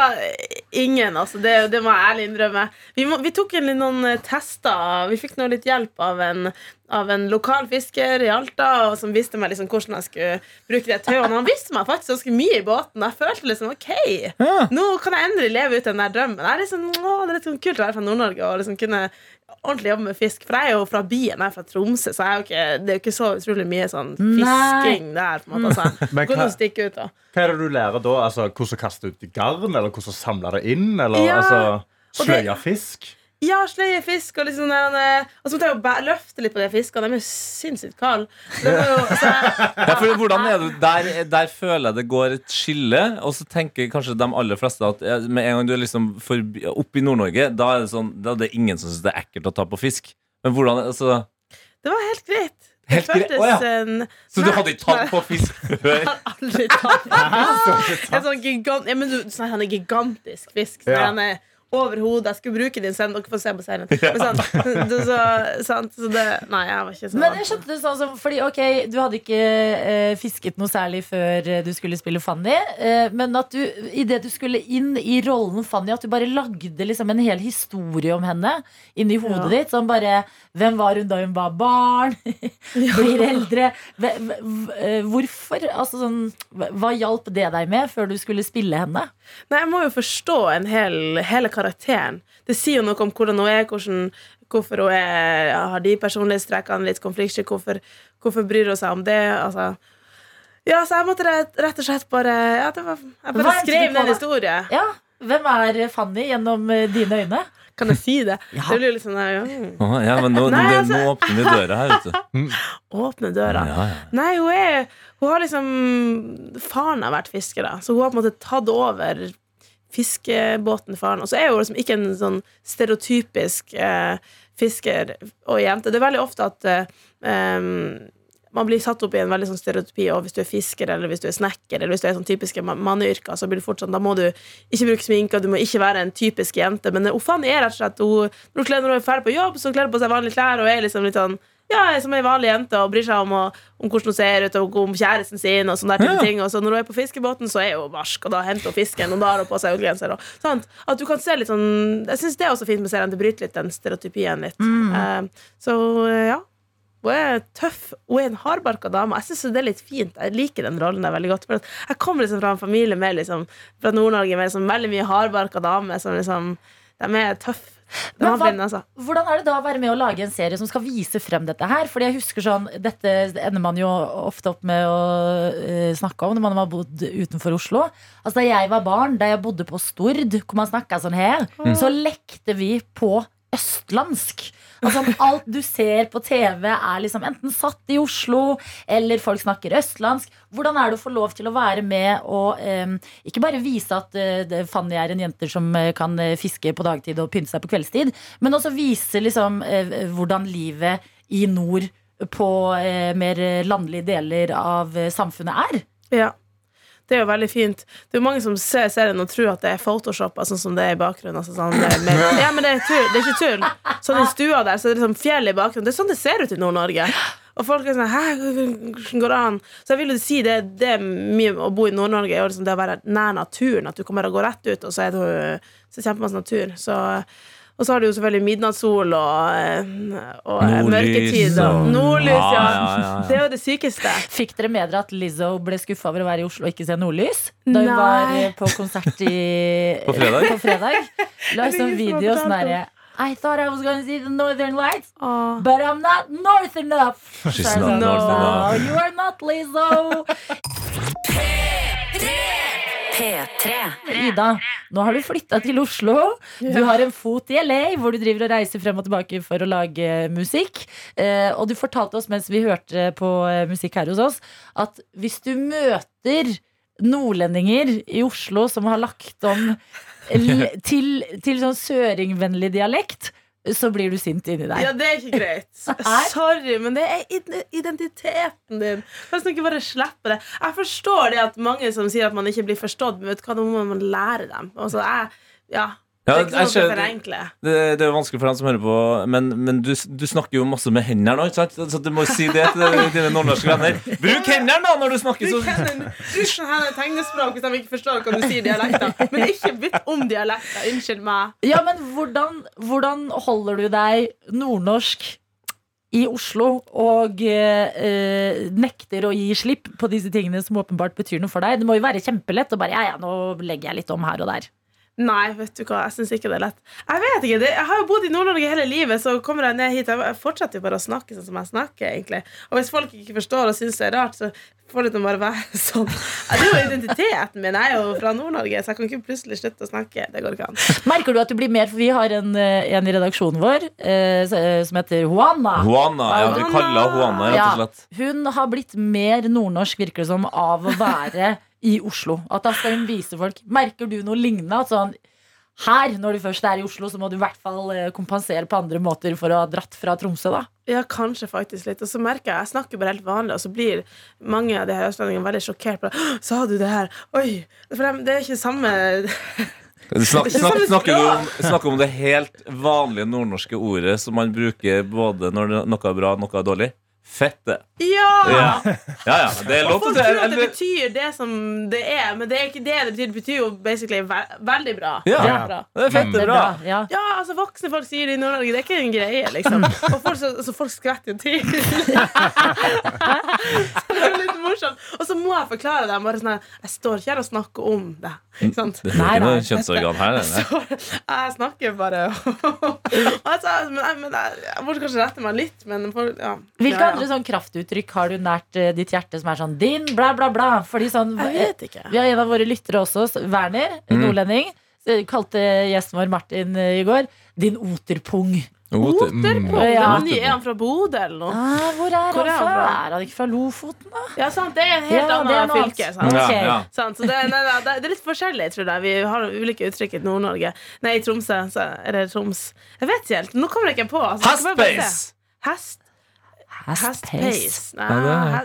ingen, altså. Det, det må jeg ærlig innrømme. Vi, må, vi tok en, noen tester. Vi fikk nå litt hjelp av en, av en lokal fisker i Alta og som viste meg liksom hvordan jeg skulle bruke det tauene. Han viste meg faktisk ganske mye i båten. Jeg følte liksom ok, nå kan jeg endelig leve ut den der drømmen. Jeg er liksom, å, det er litt sånn kult å være fra Nord-Norge og liksom kunne ordentlig jobbe med fisk. For jeg er jo fra byen, jeg er fra Tromsø, så jeg er jo ikke, det er jo ikke så utrolig mye sånn fisking der. på en måte altså. [laughs] Men hva- ut da Hva er det du lærer da? Altså, hvordan kaste ut i garn, eller hvordan samle det inn? Eller Ja, altså, sløye fisk? Ja, sløye fisk og liksom der, eh, Og så måtte jeg jo løfte litt på de fiskene. De er jo sinnssykt kalde. Det var jo- så jeg- [laughs] Ja, for hvordan er du, der, der føler jeg det går et skille, og så tenker kanskje de aller fleste at med en gang du er liksom forbi, oppe i Nord-Norge, da det sånn, da er det ingen som syns det er ekkelt å ta på fisk. Men hvordan altså, Det var helt greit. Helt greit? Oh, ja. en- [laughs] [laughs] Så du hadde ikke tatt på fisk før? Aldri tatt. på fisk. En sånn gigant ja, men du, sånn, Han er gigantisk fisk. Så Ja. Han er over hodet. Jeg skulle bruke din scene. Dere får se på serien. Men sånn, [laughs] du, så, sant, så det, nei, jeg var ikke så Men jeg skjønte det sånn som Fordi ok, du hadde ikke eh, fisket noe særlig før eh, du skulle spille Fanny. Eh, men at du idet du skulle inn i rollen Fanny, at du bare lagde liksom en hel historie om henne inni hodet Ja. ditt. Sånn bare Hvem var hun da hun var barn? [laughs] Blir eldre? Eh, Hvorfor? Altså sånn Hva hjalp det deg med før du skulle spille henne? Nei, jeg må jo forstå en hel, hele karakteren. Det sier jo noe om hvordan hun er, hvordan, hvorfor hun er, har de personlighetstrekkene, litt konfliktsky, hvorfor, hvorfor bryr hun seg om det. Altså. Ja, så jeg måtte rett, og slett bare ja, det var, Jeg bare skrev ned en historie. Ja, Hvem er Fanny gjennom eh, dine øyne? Kan jeg si det? Det blir jo litt sånn ja. Å, ja, men nå, Nei, altså- nå åpner vi døra her, vet du. [laughs] Åpne døra. Ja, ja. Nei, hun er Hun har liksom Faren har vært fisker, da. Så hun har på en måte tatt over fiskebåten faren. Og så er hun liksom ikke en sånn stereotypisk eh, fisker og jente. Det er veldig ofte at eh, man blir satt opp i en veldig sånn stereotypi og hvis du er fisker eller hvis du er snekker eller hvis du er sånn typiske ma- manneyrker, så blir det sånn da må du ikke bruke sminke, og du må ikke være en typisk jente. Men uh, faen er rett og slett hun når hun er ferdig på jobb, så kler hun på seg vanlige klær og er liksom litt sånn ja, som ei vanlig jente og bryr seg om, å- om hvordan hun ser ut og om kjæresten sin. Og sånne der type Ja. ting Og så når hun er på fiskebåten, så er hun barsk, og da henter hun fisken, og da har hun på seg ullgenser. At du kan se litt sånn Jeg syns det er også fint med serien. Det bryter litt den stereotypien litt. Eh, så eh, ja. Hun er tøff. Hun er en hardbarka dame. Jeg synes det er litt fint. Jeg liker den rollen der veldig godt. For jeg kommer liksom fra en familie med liksom, fra Nord-Norge med liksom, veldig mye hardbarka damer som liksom De er tøffe. Men hva- altså. Hvordan er det da å være med å lage en serie som skal vise frem dette her? Fordi jeg husker sånn, Dette ender man jo ofte opp med å uh, snakke om når man har bodd utenfor Oslo. Altså Da jeg var barn, da jeg bodde på Stord, hvor man snakka sånn her, Mm. så lekte vi på østlandsk. Altså Alt du ser på TV, er liksom enten satt i Oslo, eller folk snakker østlandsk. Hvordan er det å få lov til å være med og eh, ikke bare vise at eh, Fanny er en jente som eh, kan eh, fiske på dagtid og pynte seg på kveldstid, men også vise liksom eh, hvordan livet i nord på eh, mer landlige deler av samfunnet er? Ja. Det er jo veldig fint. Det er jo mange som ser serien og tror at det er photoshoppa, sånn som det er i bakgrunnen. Altså sånn, det er med, [laughs] ja, men det er, tull, det er ikke tull. Sånn i stua der, så er det liksom fjell i bakgrunnen. Det er sånn det ser ut i Nord-Norge. Og folk er sånn Hæ, hvordan går det an? Så jeg vil jo si det, det er mye å bo i Nord-Norge, er liksom det å være nær naturen. At du kommer og gå rett ut, og så er det så kjempemasse natur. Så og så har du jo selvfølgelig midnattssol og, eh, og eh, Nordlys mørketid. Og nordlys, ja. Ja, ja, ja, ja. Det er jo det sykeste. Fikk dere med dere at Lizzo ble skuffa over å være i Oslo og ikke se nordlys? Da hun Nei. var eh, på konsert i [laughs] På fredag? På fredag. [laughs] La oss det sånn video sånn om? derre I thought I was gonna see the northern lights, but I'm not north enough. She's not sånn, north no, enough." you are not Lizzo. [laughs] P3. Ida, nå har du flytta til Oslo. Du har en fot i LA, hvor du driver og reiser frem og tilbake for å lage musikk. Eh, og du fortalte oss mens vi hørte på eh, musikk her hos oss, at hvis du møter nordlendinger i Oslo som har lagt om til, til sånn søringvennlig dialekt, så blir du sint inni deg. Ja, det er ikke greit. [laughs] Sorry, men det er identiteten din. Kan ikke bare slippe det. Jeg forstår det at mange som sier at man ikke blir forstått, men vet du hva, da må man lære dem. Altså, jeg, ja, Ja, det er ikke jeg sånn det. Det, er jo vanskelig for dem som hører på, men, men du, du snakker jo masse med hendene nå, ikke sant? Så du må si det til dine [laughs] nordnorske venner. Bruk hendene da når du snakker! Så. hendene. Bruk sånn tegnespråk hvis de ikke forstår hva du sier i dialekter. Men ikke bytt om dialekter. Unnskyld meg. Ja, men hvordan, hvordan holder du deg nordnorsk i Oslo og eh, nekter å gi slipp på disse tingene som åpenbart betyr noe for deg? Det må jo være kjempelett å bare ja, ja, nå legger jeg litt om her og der. Nei, vet du hva, jeg syns ikke det er lett. Jeg vet ikke, jeg har jo bodd i Nord-Norge hele livet, så kommer jeg ned hit. Jeg fortsetter jo bare å snakke sånn som jeg snakker, egentlig. Og hvis folk ikke forstår og syns det er rart, så får det nå bare være [laughs] sånn. Det er jo identiteten min. Jeg er jo fra Nord-Norge, så jeg kan ikke plutselig slutte å snakke. Det går ikke an. Merker du at du blir mer For vi har en, eh, en i redaksjonen vår eh, som heter Juana. Juana, ja, vi kaller henne Juana, rett og slett. Hun har blitt mer nordnorsk, virker det som, av å være i Oslo. At da skal hun vise folk Merker du noe lignende? At sånn her, når du først er i Oslo, så må du i hvert fall eh, kompensere på andre måter for å ha dratt fra Tromsø, da. Ja, kanskje faktisk litt. Og så merker jeg jeg snakker bare helt vanlig, og så blir mange av de her østlendingene veldig sjokkert. på, Sa du det her? Oi! For dem- det er ikke samme [laughs] Snak, snak, snakker, du om, snakker om det helt vanlige nordnorske ordet som man bruker både når det- noe er bra og noe er dårlig? Fette. Ja! Ja, ja, ja det er Og folk tror at det betyr det som det er, men det er ikke det det betyr. Det betyr jo basically ve veldig bra. Ja, Veldig bra. det er fette bra. Ja. Ja, altså voksne folk sier det i Nord-Norge. Det er ikke en greie, liksom. Og folk, så, så folk skvetter jo til. [laughs] så det er litt morsomt. Og så må jeg forklare dem. Bare sånn her, Jeg står ikke her og snakker om det. Ikke sant? Det er ikke noe kjønnsorgan her. Så jeg snakker bare altså, [laughs] men, jeg- men jeg, jeg må kanskje rette meg litt, men for, ja. Hvilke ja, ja. Andre sånn kraftuttrykk har du nært eh, ditt hjerte som er sånn din, bla, bla, bla? Fordi sånn Jeg vet ikke. Vi har en av våre lyttere også, Werner, Mm. nordlending. eh, Kalte gjesten vår Martin eh, i går din oterpung. Oter. Oterpung? Ja. Det Er han fra Bodø eller noe? Ah, hvor er Hvor er han han fra? fra? Er han ikke fra Lofoten, da? Ja, sant, Det er en helt Ja, det er annet fylke. Sant? Ja, ja. Sant, så det, nei, nei, det, det er litt forskjellig, tror jeg. Vi har ulike uttrykk i Nord-Norge. Nei, i Tromsø. Så, eller Troms. Jeg vet ikke helt. Nå kommer jeg ikke på. Altså, jeg skal Hest Hestpace. Nei,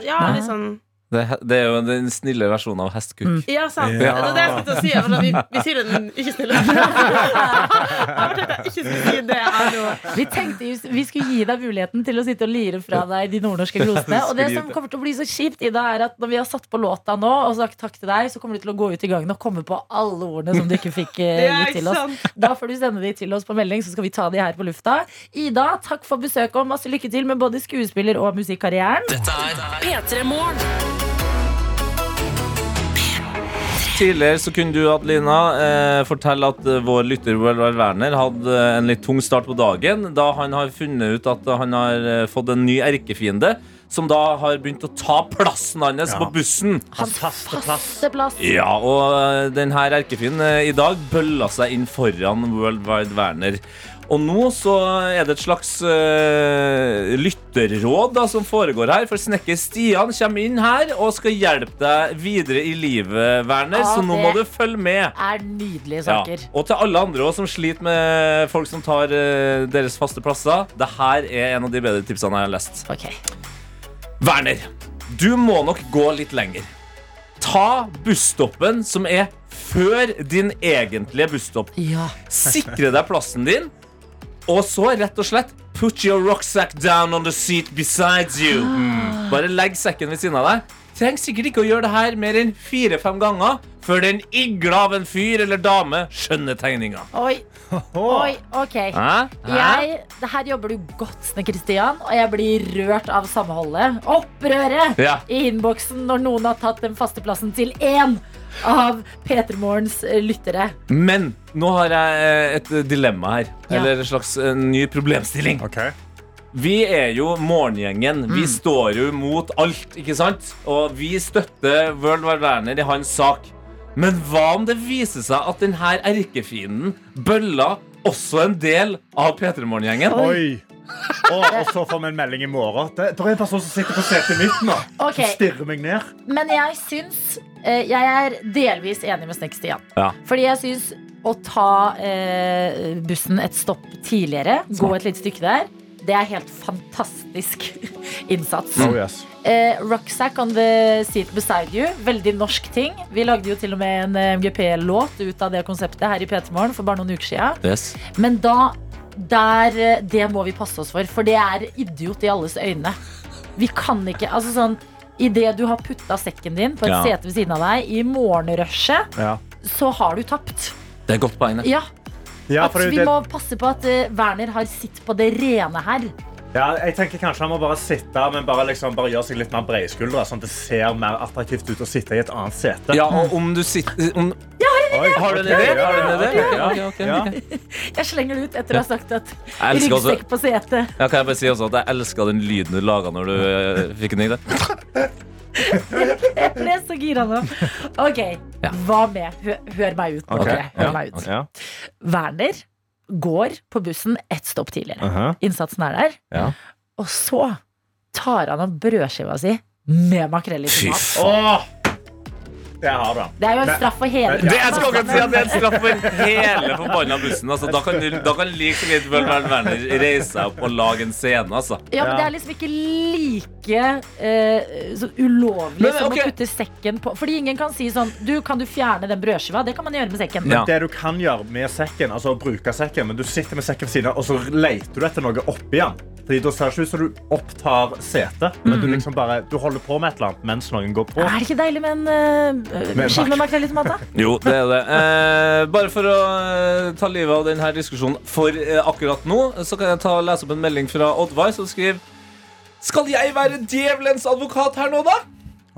Ja, litt sånn Det, er- det er jo den snille versjonen av hestkuk. Ja, sant. Ja. Det er det jeg skulle til å si. For vi, vi sier den ikke snille [laughs] ikke si det her. Vi tenkte vi skulle gi deg muligheten til å sitte og lire fra deg de nordnorske glosene. Og det som kommer til å bli så kjipt, Ida, er at når vi har satt på låta nå og sagt takk til deg, så kommer du til å gå ut i gangen og komme på alle ordene som du ikke fikk eh, [laughs] gitt til oss. Da får du sende de til oss på melding, så skal vi ta de her på lufta. Ida, takk for besøket og masse lykke til med både skuespiller- og musikkarrieren. P3 Morgen. Tidligere så kunne du, Adelina, eh, fortelle at eh, vår lytter Welwell Werner hadde eh, en litt tung start på dagen da han har funnet ut at han har eh, fått en ny erkefiende. Som da har begynt å ta plassen hans Ja. på bussen. Hans faste plass. plass. Ja, og denne erkefienden i dag bølla seg inn foran World Wide Werner. Og nå så er det et slags uh, lytterråd da, som foregår her. For snekker Stian kommer inn her og skal hjelpe deg videre i livet, Werner. Ja, så nå må du følge med. Er nydelige Ja. Og til alle andre også, som sliter med folk som tar uh, deres faste plasser. Det her er en av de bedre tipsene jeg har lest. Ok. Werner, du må nok gå litt lenger. Ta busstoppen som er før din egentlige busstopp. Ja. Sikre deg plassen din, og så rett og slett put your rucksack down on the seat beside you. Bare legg sekken ved siden av deg. Trenger sikkert ikke å gjøre det her mer enn fire-fem ganger før den igla av en fyr eller dame skjønner tegninga. Oi. Oi, ok. Hæ? Hæ? Jeg, det her jobber du godt, med Kristian, og jeg blir rørt av samholdet. Opprøret Ja. i innboksen når noen har tatt den faste plassen til én av P3 Morgens eh, lyttere. Men nå har jeg eh, et dilemma her. Ja. Eller en slags eh, ny problemstilling. Ok. Vi er jo morgengjengen. Vi står jo mot alt, ikke sant? Og vi støtter World War Werner i hans sak. Men hva om det viser seg at denne erkefienden Bølla også en del av P3 Morgen-gjengen? [laughs] Og, og så får vi en melding i morgen. Det, det er en person som sitter på setet mitt nå. Okay. Som stirrer meg ned. Men jeg syns eh, Jeg er delvis enig med Snekker Stian. Ja. Fordi jeg syns å ta eh, bussen et stopp tidligere, gå et lite stykke der, Det er helt fantastisk [laughs] innsats. Oh, yes. Eh, Rucksack on the seat beside you. Veldig norsk ting. Vi lagde jo til og med en eh, MGP-låt ut av det konseptet her i P3 Morgen for bare noen uker siden. Yes. Men da der, eh, Det må vi passe oss for, for det er idiot i alles øyne. Vi kan ikke Altså sånn Idet du har putta sekken din på et Ja. sete ved siden av deg i morgenrushet, Ja. så har du tapt. Det er godt poeng. det. Ja, Ja, at for det- Vi må passe på at eh, Werner har sitt på det rene her. Ja, jeg tenker Kanskje han må bare sitte men bare, liksom, bare gjøre seg litt mer bredskuldra. sånn at det ser mer attraktivt ut å sitte i et annet sete. Ja, og om du sitter om, Oi, Har du en idé? Ja. Jeg slenger det ut etter å ha sagt at ryggsekk på setet. Ja, kan jeg bare si også at jeg elska den lyden du laga når du eh, fikk en idé. [laughs] Jeg ble så gira nå. Ok, hva med? Hør, hør meg ut. Okay. Ok, ok? Hør meg ut. ja. Werner går på bussen ett stopp tidligere. Aha. Innsatsen er der. Ja. Og så tar han opp brødskiva si med makrell i Fy tomat. faen. Det har du. Det er jo en straff for hele Det- jeg skal akkurat si at det er en straff for hele forbanna bussen. Altså, da kan da kan like så greit vel Werner reise seg opp og lage en scene. Altså. Ja, men det er liksom ikke like uh, så ulovlig Men, som okay. å putte sekken på Fordi ingen kan si sånn Du, kan du fjerne den brødskiva? Det kan man gjøre med sekken. Ja. Det du kan gjøre med sekken, altså å bruke sekken, men du sitter med sekken ved siden av, og så leter du etter noe oppi den. Fordi Da ser det ikke ut som du opptar setet, men du, liksom bare, du holder på med et eller annet mens noen går på. Er det ikke deilig med en Med skive med makrell i tomat? da? Jo, det er det. Eh, bare for å eh, ta livet av denne diskusjonen for eh, akkurat nå, så kan jeg ta lese opp en melding fra Oddvar som skriver Skal jeg være djevelens advokat her nå, da?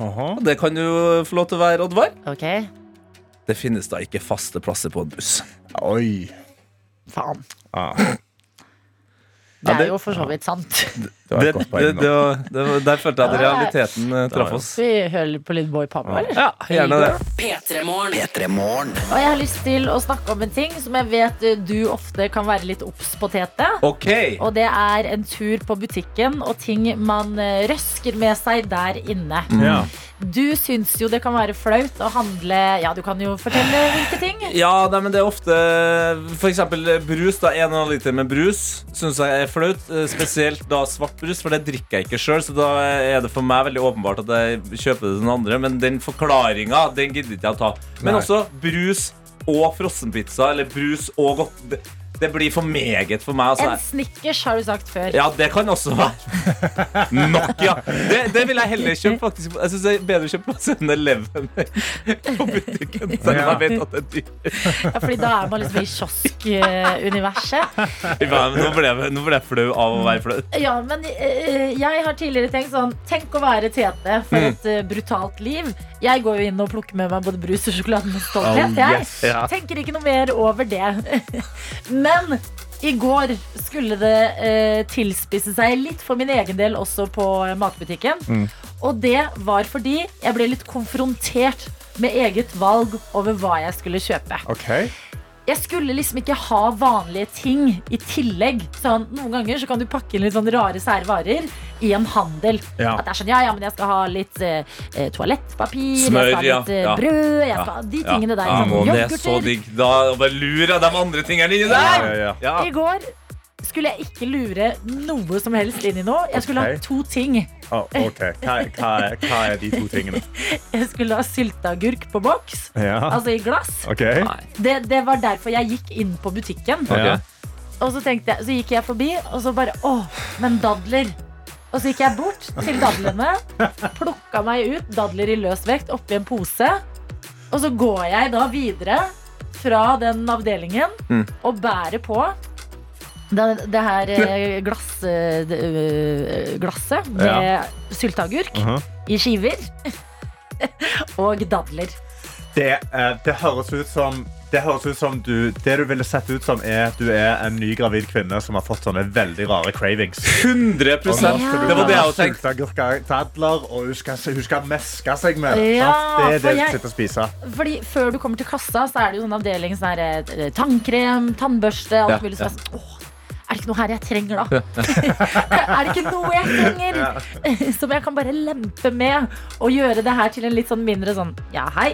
Aha. Det kan du få lov til å være, Oddvar. Okay. Det finnes da ikke faste plasser på en buss. Oi. faen. Ah. Det er jo for så vidt sant. Det Det, det, det, var- der følte jeg at realiteten eh, traff oss. Vi hører litt på litt Boy Papa, eller? Ja, gjerne det. P3morgen. Og jeg har lyst til å snakke om en ting som jeg vet eh, du ofte kan være litt obs på, Tete. OK. Og det er en tur på butikken og ting man eh, røsker med seg der inne. Ja. Du syns jo det kan være flaut å handle Ja, du kan jo fortelle hvilke ting. Ja, nei, men det er ofte eksempel brus. da, 1,5 liter med brus syns jeg er flaut. eh, Spesielt da svart brus, for det drikker jeg ikke sjøl. Så da er det for meg veldig åpenbart at jeg kjøper det til den andre. Men den forklaringa den gidder ikke jeg å ta. Men Nei. også brus og frossenpizza, eller brus og godt det, blir for meget for meg. En Altså. Snickers har du sagt før. Ja, det kan også være. [laughs] Nok, ja. Det, det vil jeg heller kjøpe. faktisk Jeg synes det er bedre å kjøpe på 7-Eleven på butikken. Selv om jeg vet at det er dyrt. Ja, fordi da er man liksom i kiosk-universet. [laughs] Nå ble jeg, nå ble jeg flau av å være flau. Ja, men eh, jeg har tidligere tenkt sånn Tenk å være Tete for Mm. et eh, brutalt liv. Jeg går jo inn og plukker med meg både brus og sjokolade med stolthet. Oh, jeg yes. Ja. tenker ikke noe mer over det. [laughs] Men i går skulle det eh, tilspisse seg litt for min egen del også på eh, matbutikken. Mm. Og det var fordi jeg ble litt konfrontert med eget valg over hva jeg skulle kjøpe. OK. Jeg skulle liksom ikke ha vanlige ting i tillegg. Sånn, noen ganger så kan du pakke inn litt sånn rare, sære varer i en handel. Ja. At det er sånn, ja, ja, men jeg skal ha litt eh, eh, toalettpapir, Smør, jeg skal ha litt eh, ja, ja. brød, jeg skal ha de tingene der. Ja, sånn, og det er så digg. Da bare lurer jeg de andre tingene inni Ja, der. ja, ja. Ja. I går skulle jeg ikke lure noe som helst inn i noe. Jeg skulle okay. ha to ting. Oh, ok. Hva, hva, hva er de to tingene? [laughs] Jeg skulle ha sylteagurk på boks, Ja. altså i glass. Okay. Det, det var derfor jeg gikk inn på butikken. Og så, jeg, så gikk jeg forbi, og så bare Å, men dadler. Og så gikk jeg bort til dadlene, [laughs] plukka meg ut dadler i løs vekt oppi en pose. Og så går jeg da videre fra den avdelingen Mm. og bærer på det, det her eh, glass, eh, eh, glasset med Ja. sylteagurk Aha. i skiver. [laughs] og dadler. Det, det høres ut som det høres ut som du, det du ville sett ut som, er at du er en ny gravid kvinne som har fått sånne veldig rare cravings. 100 Og nå skal du Det var det jeg ha hadde tenkt. sylteagurker, dadler, og hun skal, hun skal meske seg med. Ja, det er det det du sitter og spiser. Fordi Før du kommer til kassa, så er det jo sånn avdeling sånn her, tannkrem, tannbørste, alt Ja, mulig. ja. Det ikke noe her jeg trenger, da? [laughs] er det ikke noe jeg trenger [laughs] som jeg kan bare lempe med og gjøre det her til en litt sånn mindre sånn Ja, hei.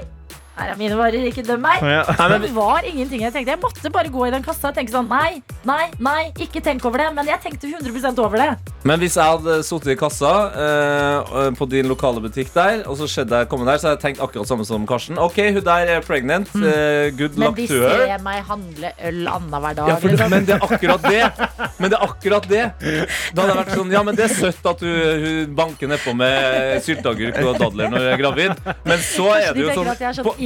Her er mine varer, ikke døm meg. Ja. Nei, men- Det var ingenting jeg tenkte. Jeg måtte bare gå i den kassa og tenke sånn Nei, nei, nei, ikke tenk over det. Men jeg tenkte 100% over det. Men hvis jeg hadde sittet i kassa eh, på din lokale butikk der, og så skjedde jeg komme der, så hadde jeg tenkt akkurat samme som Karsten. Ok, hun der er pregnant. eh, good Men luck de to her. ser meg handle øl annenhver dag. Ja, for, liksom. men det er akkurat det. Men det er akkurat det. Da hadde jeg vært sånn Ja, men det er søtt at hun, hun banker nedpå med sylteagurk og dadler når hun er gravid. Men så er det jo sånn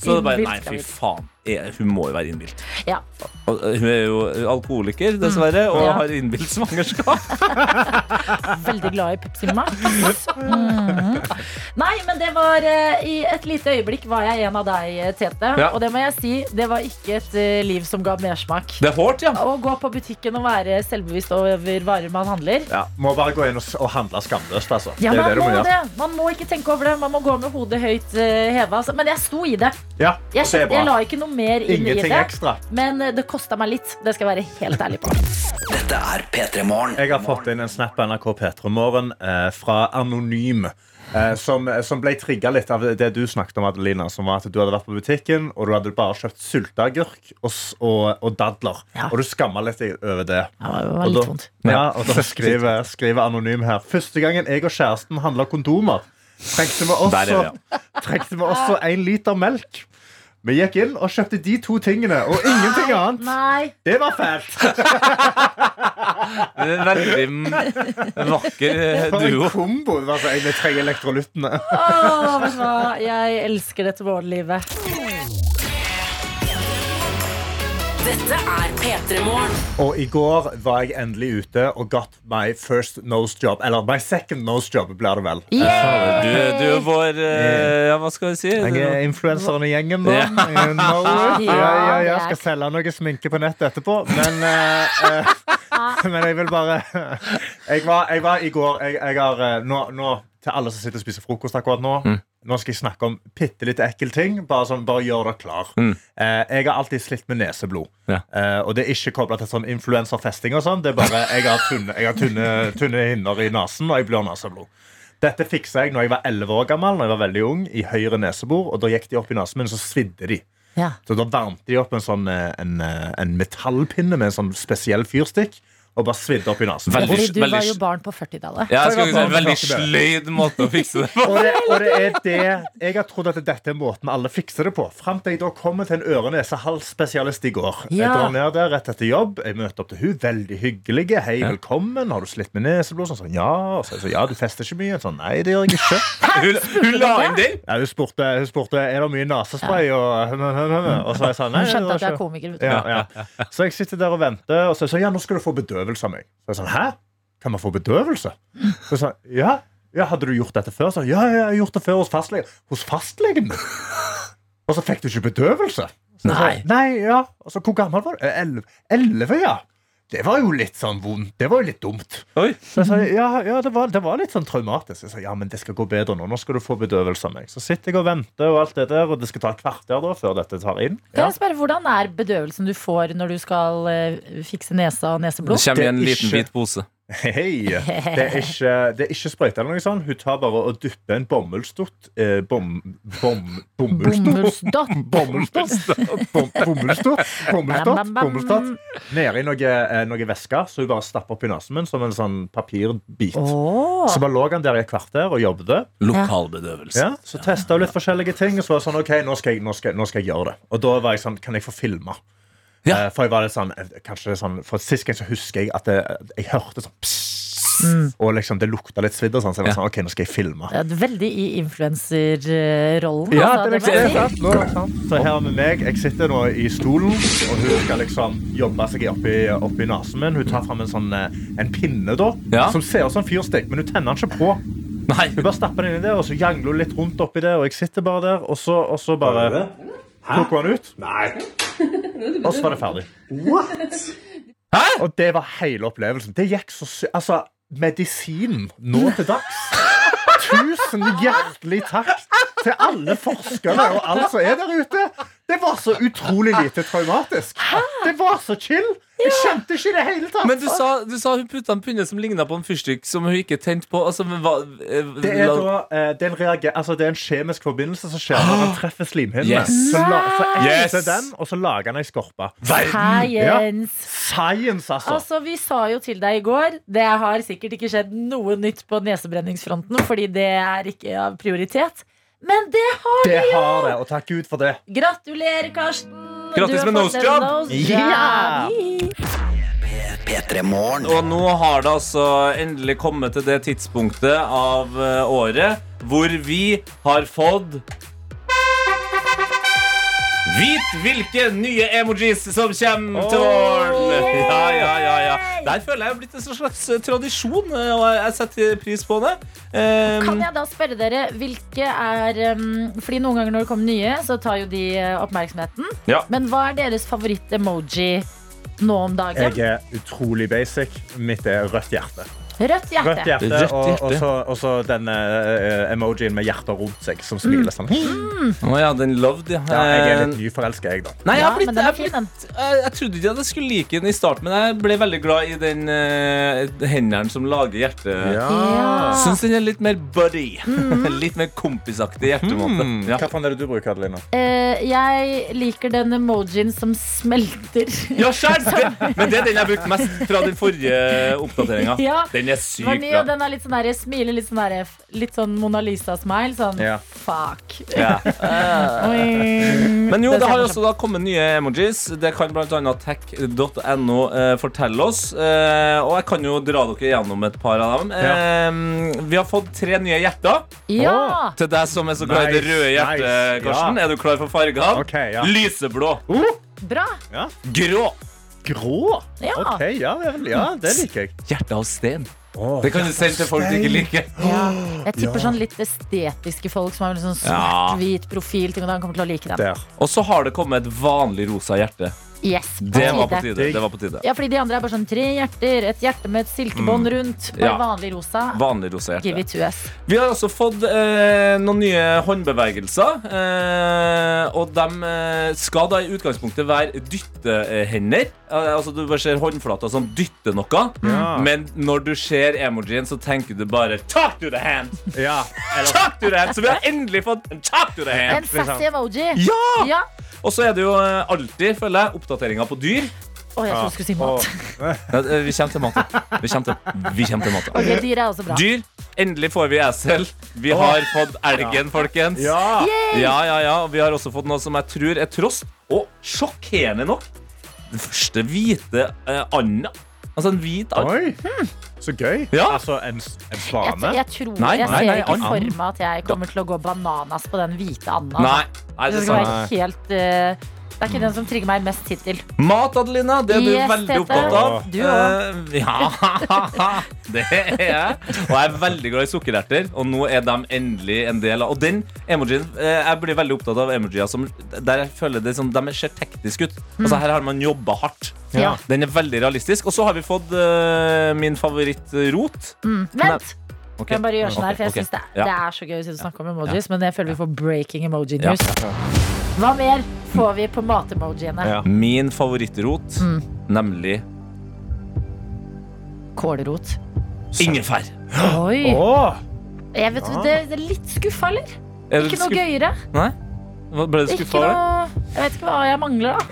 Så det bare Nei, fy faen. Er- Hun må jo være innbilt. Ja. Eh, Hun er jo alkoholiker, dessverre, og Ja. har innbilt svangerskap. [laughs] Veldig glad i Pepsi Max. Mm. Nei, men det var eh, I et lite øyeblikk var jeg en av deg, eh, Tete. Ja. Og det må jeg si, det var ikke et eh, liv som ga mersmak. Det er hårdt, ja. Å gå på butikken og være selvbevisst over varer man handler. Ja, må bare gå inn og, handle skamløst, altså. Ja, man det det må det. Man må ikke tenke over det. Man må gå med hodet høyt heva. Altså. Men jeg sto i det. Ja, Jeg, er jeg la ikke noe mer inn Ingenting i det. ekstra. Men eh, det kosta meg litt. Det skal jeg være helt ærlig på. Dette er P3 Morgen. Jeg har fått inn en snap på NRK P3 Morgen eh, fra Anonym. Eh, som, som ble trigga litt av det du snakket om, Adelina. Som var at Du hadde vært på butikken og du hadde bare kjøpt sylteagurk og, og, og dadler. Og du skamma litt over det. Ja, det var Og litt da- vondt. Ja, og da skriver, skriver Anonym her Første gangen jeg og kjæresten handla kondomer, trengte vi også, trengte vi også en liter melk. Vi gikk inn og kjøpte de to tingene og ingenting annet. Nei. Det var fælt. [laughs] Det er en veldig vakker duo. For en kombo. Det var så, jeg trenger elektrolyttene. Hva? Jeg elsker dette morgenlivet. Dette er P3 Morgen. Og i går var jeg endelig ute og got my first nose job. Eller my second nose job, blir det vel. Du, du er vår eh, Ja, hva skal vi si? Jeg er influenseren i gjengen, da. Ja. You know it. Ja, Ja, ja, Skal selge noe sminke på nettet etterpå. Men, eh, eh, [laughs] men jeg vil bare [laughs] Jeg var, jeg var i går jeg, jeg har, eh, nå, nå, Til alle som sitter og spiser frokost akkurat nå. Nå skal jeg snakke om bitte litt ekkel ting. Bare, sånn, bare gjør deg klar. Mm. Eh, jeg har alltid slitt med neseblod. Ja. Eh, og det er ikke kobla til sånn influenserfesting og sånn. Det er bare [laughs] jeg har tynne, jeg har tynne, tynne hinner i nesen, og jeg blør neseblod. Dette fiksa jeg når jeg var 11 år gammel, Når jeg var veldig ung, i høyre nesebor. Og da gikk de opp i nesen min, så svidde de. Ja. Så da varmte de opp en, sånn, eh, en, eh, en metallpinne med en sånn spesiell fyrstikk. Og bare svidde opp i nesen. Veldig- Fordi du var jo barn på 40-tallet. Ja, jeg skal si, en veldig sløyd måte å fikse det på. Og det, og det er det Jeg har trodd at dette er måten alle fikser det på. Fram til jeg da kommer til en øre-nese-hals-spesialist i går. Jeg Ja. drar ned der rett etter jobb. Jeg møter opp til hun Veldig hyggelige. Hei, velkommen. Har du slitt med neseblod? Sånn, sånn, ja. Og så, så, ja, du fester ikke mye. Sånn, nei, det gjør jeg ikke. [laughs] Hun, hun la inn den. Ja, hun, spurte, hun spurte er det mye nesespray. Og, [laughs] og så jeg sa nei. Hun skjønte at jeg er komiker. ja, ja. Så jeg sitter der og venter, og så sier jeg, ja, nå skal du få bedøvelse av meg. Så jeg sånn, hæ? Kan man få bedøvelse? Så jeg sa, ja. ja, hadde du gjort dette før? Så, ja, ja, jeg har gjort det før hos fastlegen. Hos fastlegen? Og så fikk du ikke bedøvelse? Så nei. Så, Nei. Ja. Og så, hvor gammel var du? Elleve, ja. Det var jo litt sånn vondt. Det var jo litt dumt. Oi. Så jeg sa, ja, ja det, var, det var litt sånn traumatisk. Jeg sa, ja, men det skal gå bedre nå. Nå skal du få bedøvelse av meg. Så sitter jeg og venter, og alt det der, og det skal ta et kvarter da, før dette tar inn. Kan jeg spørre, Hvordan er bedøvelsen du får når du skal eh, fikse nesa og Det kommer i en liten hvit pose. Hei! Det er ikke, det er ikke sprøyte eller noe sånt. Hun tar bare og dypper en bomullsdott eh, bom, bom, Bomullsdott? Bomullsdott. [laughs] Bomullsdott Bomullsdott Bomullsdott Bam, bam, bam. Bomullsdott Nede i noe, eh, noe væske, så hun bare stapper opp i nesen min som en sånn papirbit. Oh. Så bare lå han der i et kvarter og jobbet. Lokalbedøvelse. Ja, så testa hun litt forskjellige ting, og så var det sånn OK, nå skal, jeg, nå, skal, nå skal jeg gjøre det. Og da var jeg sånn Kan jeg få filma? Ja. Eh, For jeg var litt sånn, eh, kanskje det sånn For sist gang så husker jeg at det, jeg hørte sånn pss, Og liksom det lukta litt svidd sånn, så jeg var Ja. sånn OK, nå skal jeg filme. Ja, veldig i influenserrollen. Ja, altså, det det, det, sant? Nå, sant? Så her med meg, jeg sitter nå i stolen, og hun skal liksom jobbe seg opp i, opp i nesen min. Hun tar fram en sånn eh, en pinne, da, Ja. som ser ut som en fyrstikk, men hun tenner den ikke på. Nei. Hun bare stapper den inn i det, og så jangler hun litt rundt oppi det, og jeg sitter bare der, og så, og så bare plukker hun den ut. Og så var det ferdig. Hæ? Og det var hele opplevelsen. Det gikk så sy... Altså, medisinen nå til dags. Tusen hjertelig takk til alle forskere og alt som er der ute. Det var så utrolig lite traumatisk. Det var så chill. Jeg skjønte ikke i det hele tatt. Men du sa, du sa hun putta en pinne som ligna på en fyrstikk som hun ikke tente på. Altså, men hva, eh, Det er, da, eh, det, er en reager, altså det er en kjemisk forbindelse som skjer når man [gasps] treffer slimhinnene. Yes. Så, la, så Yes. den, og så lager han ei skorpe. Science. Science, altså. Altså, Vi sa jo til deg i går Det har sikkert ikke skjedd noe nytt på nesebrenningsfronten, fordi det er ikke av prioritet. Men det har Det jo! har det, og takk Gud for det. Gratulerer, Karsten. Grattis med nose job. nose. P3 Og nå har det altså endelig kommet til det tidspunktet av eh, året hvor vi har fått Vit hvilke nye emojis som kommer til våren! Ja, ja, ja, ja. Der føler jeg det er blitt en slags eh, tradisjon, eh, og jeg setter pris på det. Um, Kan jeg da spørre dere hvilke er um, Fordi noen ganger når det kommer nye, så tar jo de uh, oppmerksomheten. Ja. Men hva er deres favoritt-emoji nå om dagen? Jeg er utrolig basic. Mitt er rødt hjerte. Rødt hjerte. Rødt hjerte, Rødt hjerte. og, så, og så den uh, emojien med hjerter rundt seg, som smiler sånn. Å ja, den loved, ja. Ja, jeg er Eh, litt nyforelska, jeg, da. Nei, jeg, har blitt, ja, jeg, har fin, blitt, jeg, jeg trodde ikke at jeg skulle like den i starten, men jeg ble veldig glad i den uh, hendene som lager hjerte. Ja. Syns den er litt mer buddy. [laughs] litt mer kompisaktig hjertemåte. Mm. Ja. Hva faen er det du bruker, Adelina? Uh, jeg liker den emojien som smelter. Ja, skjønt! [laughs] Men det er den jeg brukte mest fra den forrige oppdateringa. Ja. Den er sykt bra. og den er litt sånn der, smiler litt sånn der, Litt sånn Mona Lisa-smile. Sånn Ja. fuck. Ja. [laughs] Men jo, Det det har også da kommet nye emojis. Det kan bl.a. tech.no eh, fortelle oss. Eh, og jeg kan jo dra dere gjennom et par av dem. Eh, vi har fått tre nye hjerter. Ja! Til deg som er så glad i det røde hjertet, nice, Karsten. ja. Er du klar for fargene? Okay, ja. Lyseblå. Bra. Grå. Grå? Ja. Ok, ja, vel, ja, det liker jeg. Hjerte av sten. Det kan du sende til folk du ikke liker. Ja. Jeg tipper Ja. sånn litt estetiske folk som har en sånn svart-hvit profil. Ting, og da kommer til å like dem. Der. Og så har det kommet et vanlig rosa hjerte. Yes, på Det var på tide. Det var på tide. Ja, fordi de andre er bare sånn tre hjerter, et hjerte med et silkebånd rundt. Bare Mm. Ja. vanlig rosa. Vanlig rosa hjerte. Give it to us. Vi har også fått eh, noen nye håndbevegelser. Eh, og de eh, skal da i utgangspunktet være dyttehender. Eh, altså Du bare ser håndflata som dytter noe. Ja. Men når du ser emojien, så tenker du bare 'talk to the hand'. Ja, Talk to the hand Så vi har endelig fått en 'talk to the hand! En sassy emoji. Ja! Ja. Og så er det jo eh, alltid, føler jeg, oppdateringer på dyr. Å, jeg trodde du skulle si mat. Vi kommer til mat. Vi kommer til, vi kommer til mat. Ok, dyr er også bra. Dyr. Endelig får vi esel. Vi har fått elgen, folkens. Ja. Ja, ja, ja. Vi har også fått noe som jeg tror er trost. Og sjokkerende nok den første hvite eh, anda. Altså en hvit and. Oi, så gøy. Ja. Altså, en, en Jeg, svane? jeg tror Nei, Jeg nei, ser nei, ikke and. for meg at jeg kommer til å gå bananas på den hvite anda. Nei, nei, det Det skal sant. være helt eh, Det er ikke den som trigger meg mest hittil. Mat, Adelina, det er du Yes, veldig opptatt av. Du òg. Eh, ja, [laughs] det er jeg. Og jeg er veldig glad i sukkererter, og nå er de endelig en del av Og den emojien eh, Jeg blir veldig opptatt av emojier som der jeg føler det som, de ser tekniske ut. Altså Her har man jobba hardt. Ja. Den er veldig realistisk. Og så har vi fått uh, min favorittrot. Mm. Vent! Okay. Jeg bare gjør sånn her, for jeg okay. synes det, det er så gøy å snakke om emojis, men jeg føler vi får breaking emoji Ja. Hva mer får vi på matemojiene? Ja. Min favorittrot, Mm. nemlig Kålrot. ingefær. Oi! Åh, Jeg vet, det, det er litt skuffa, eller? Er du Ikke noe skuff- gøyere. Nei? Hva- Ble du Ikke skuffa over det? noe Jeg vet ikke hva jeg mangler, da.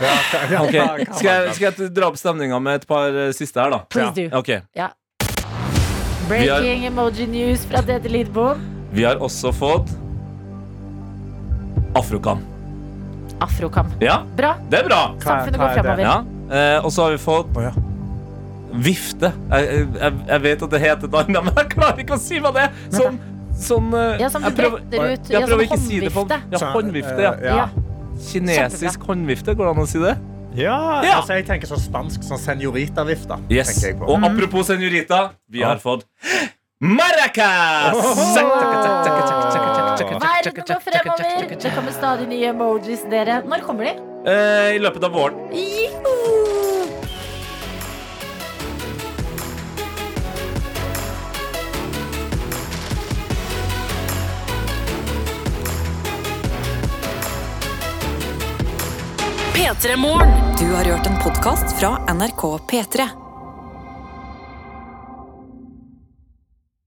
ja, Ok. Skal jeg, skal jeg dra opp stemninga med et par eh, siste her, da? Please do. Ok, Ja. Breaking emoji news fra Dede Lidbom. Vi har også fått Afrokam. Afrokam. Ja, Bra. det er bra. Samfunnet hva går er fremover. Ja. Eh, og så har vi fått Å, ja. vifte. Jeg, jeg, jeg vet at det heter et annet, men jeg klarer ikke å si hva det er. Sånn, sånn eh, Ja, som du jeg prøver- bretter ut. Jeg Ja, prøver som ikke å si det på håndvifte. Ja, håndvifte. Ja. Ja. Ja. Kinesisk håndvifte, går det an å si det? Ja, Ja. altså jeg tenker sånn spansk sånn senorita-vifte. Yes. tenker jeg på. Og apropos senorita, vi har fått [gasps] Maracas! Verden går fremover. Det kommer stadig nye emojis, dere. Når kommer de? Eh, I løpet av våren. Juhu! P3 Morgen. Du har hørt en podkast fra NRK P3.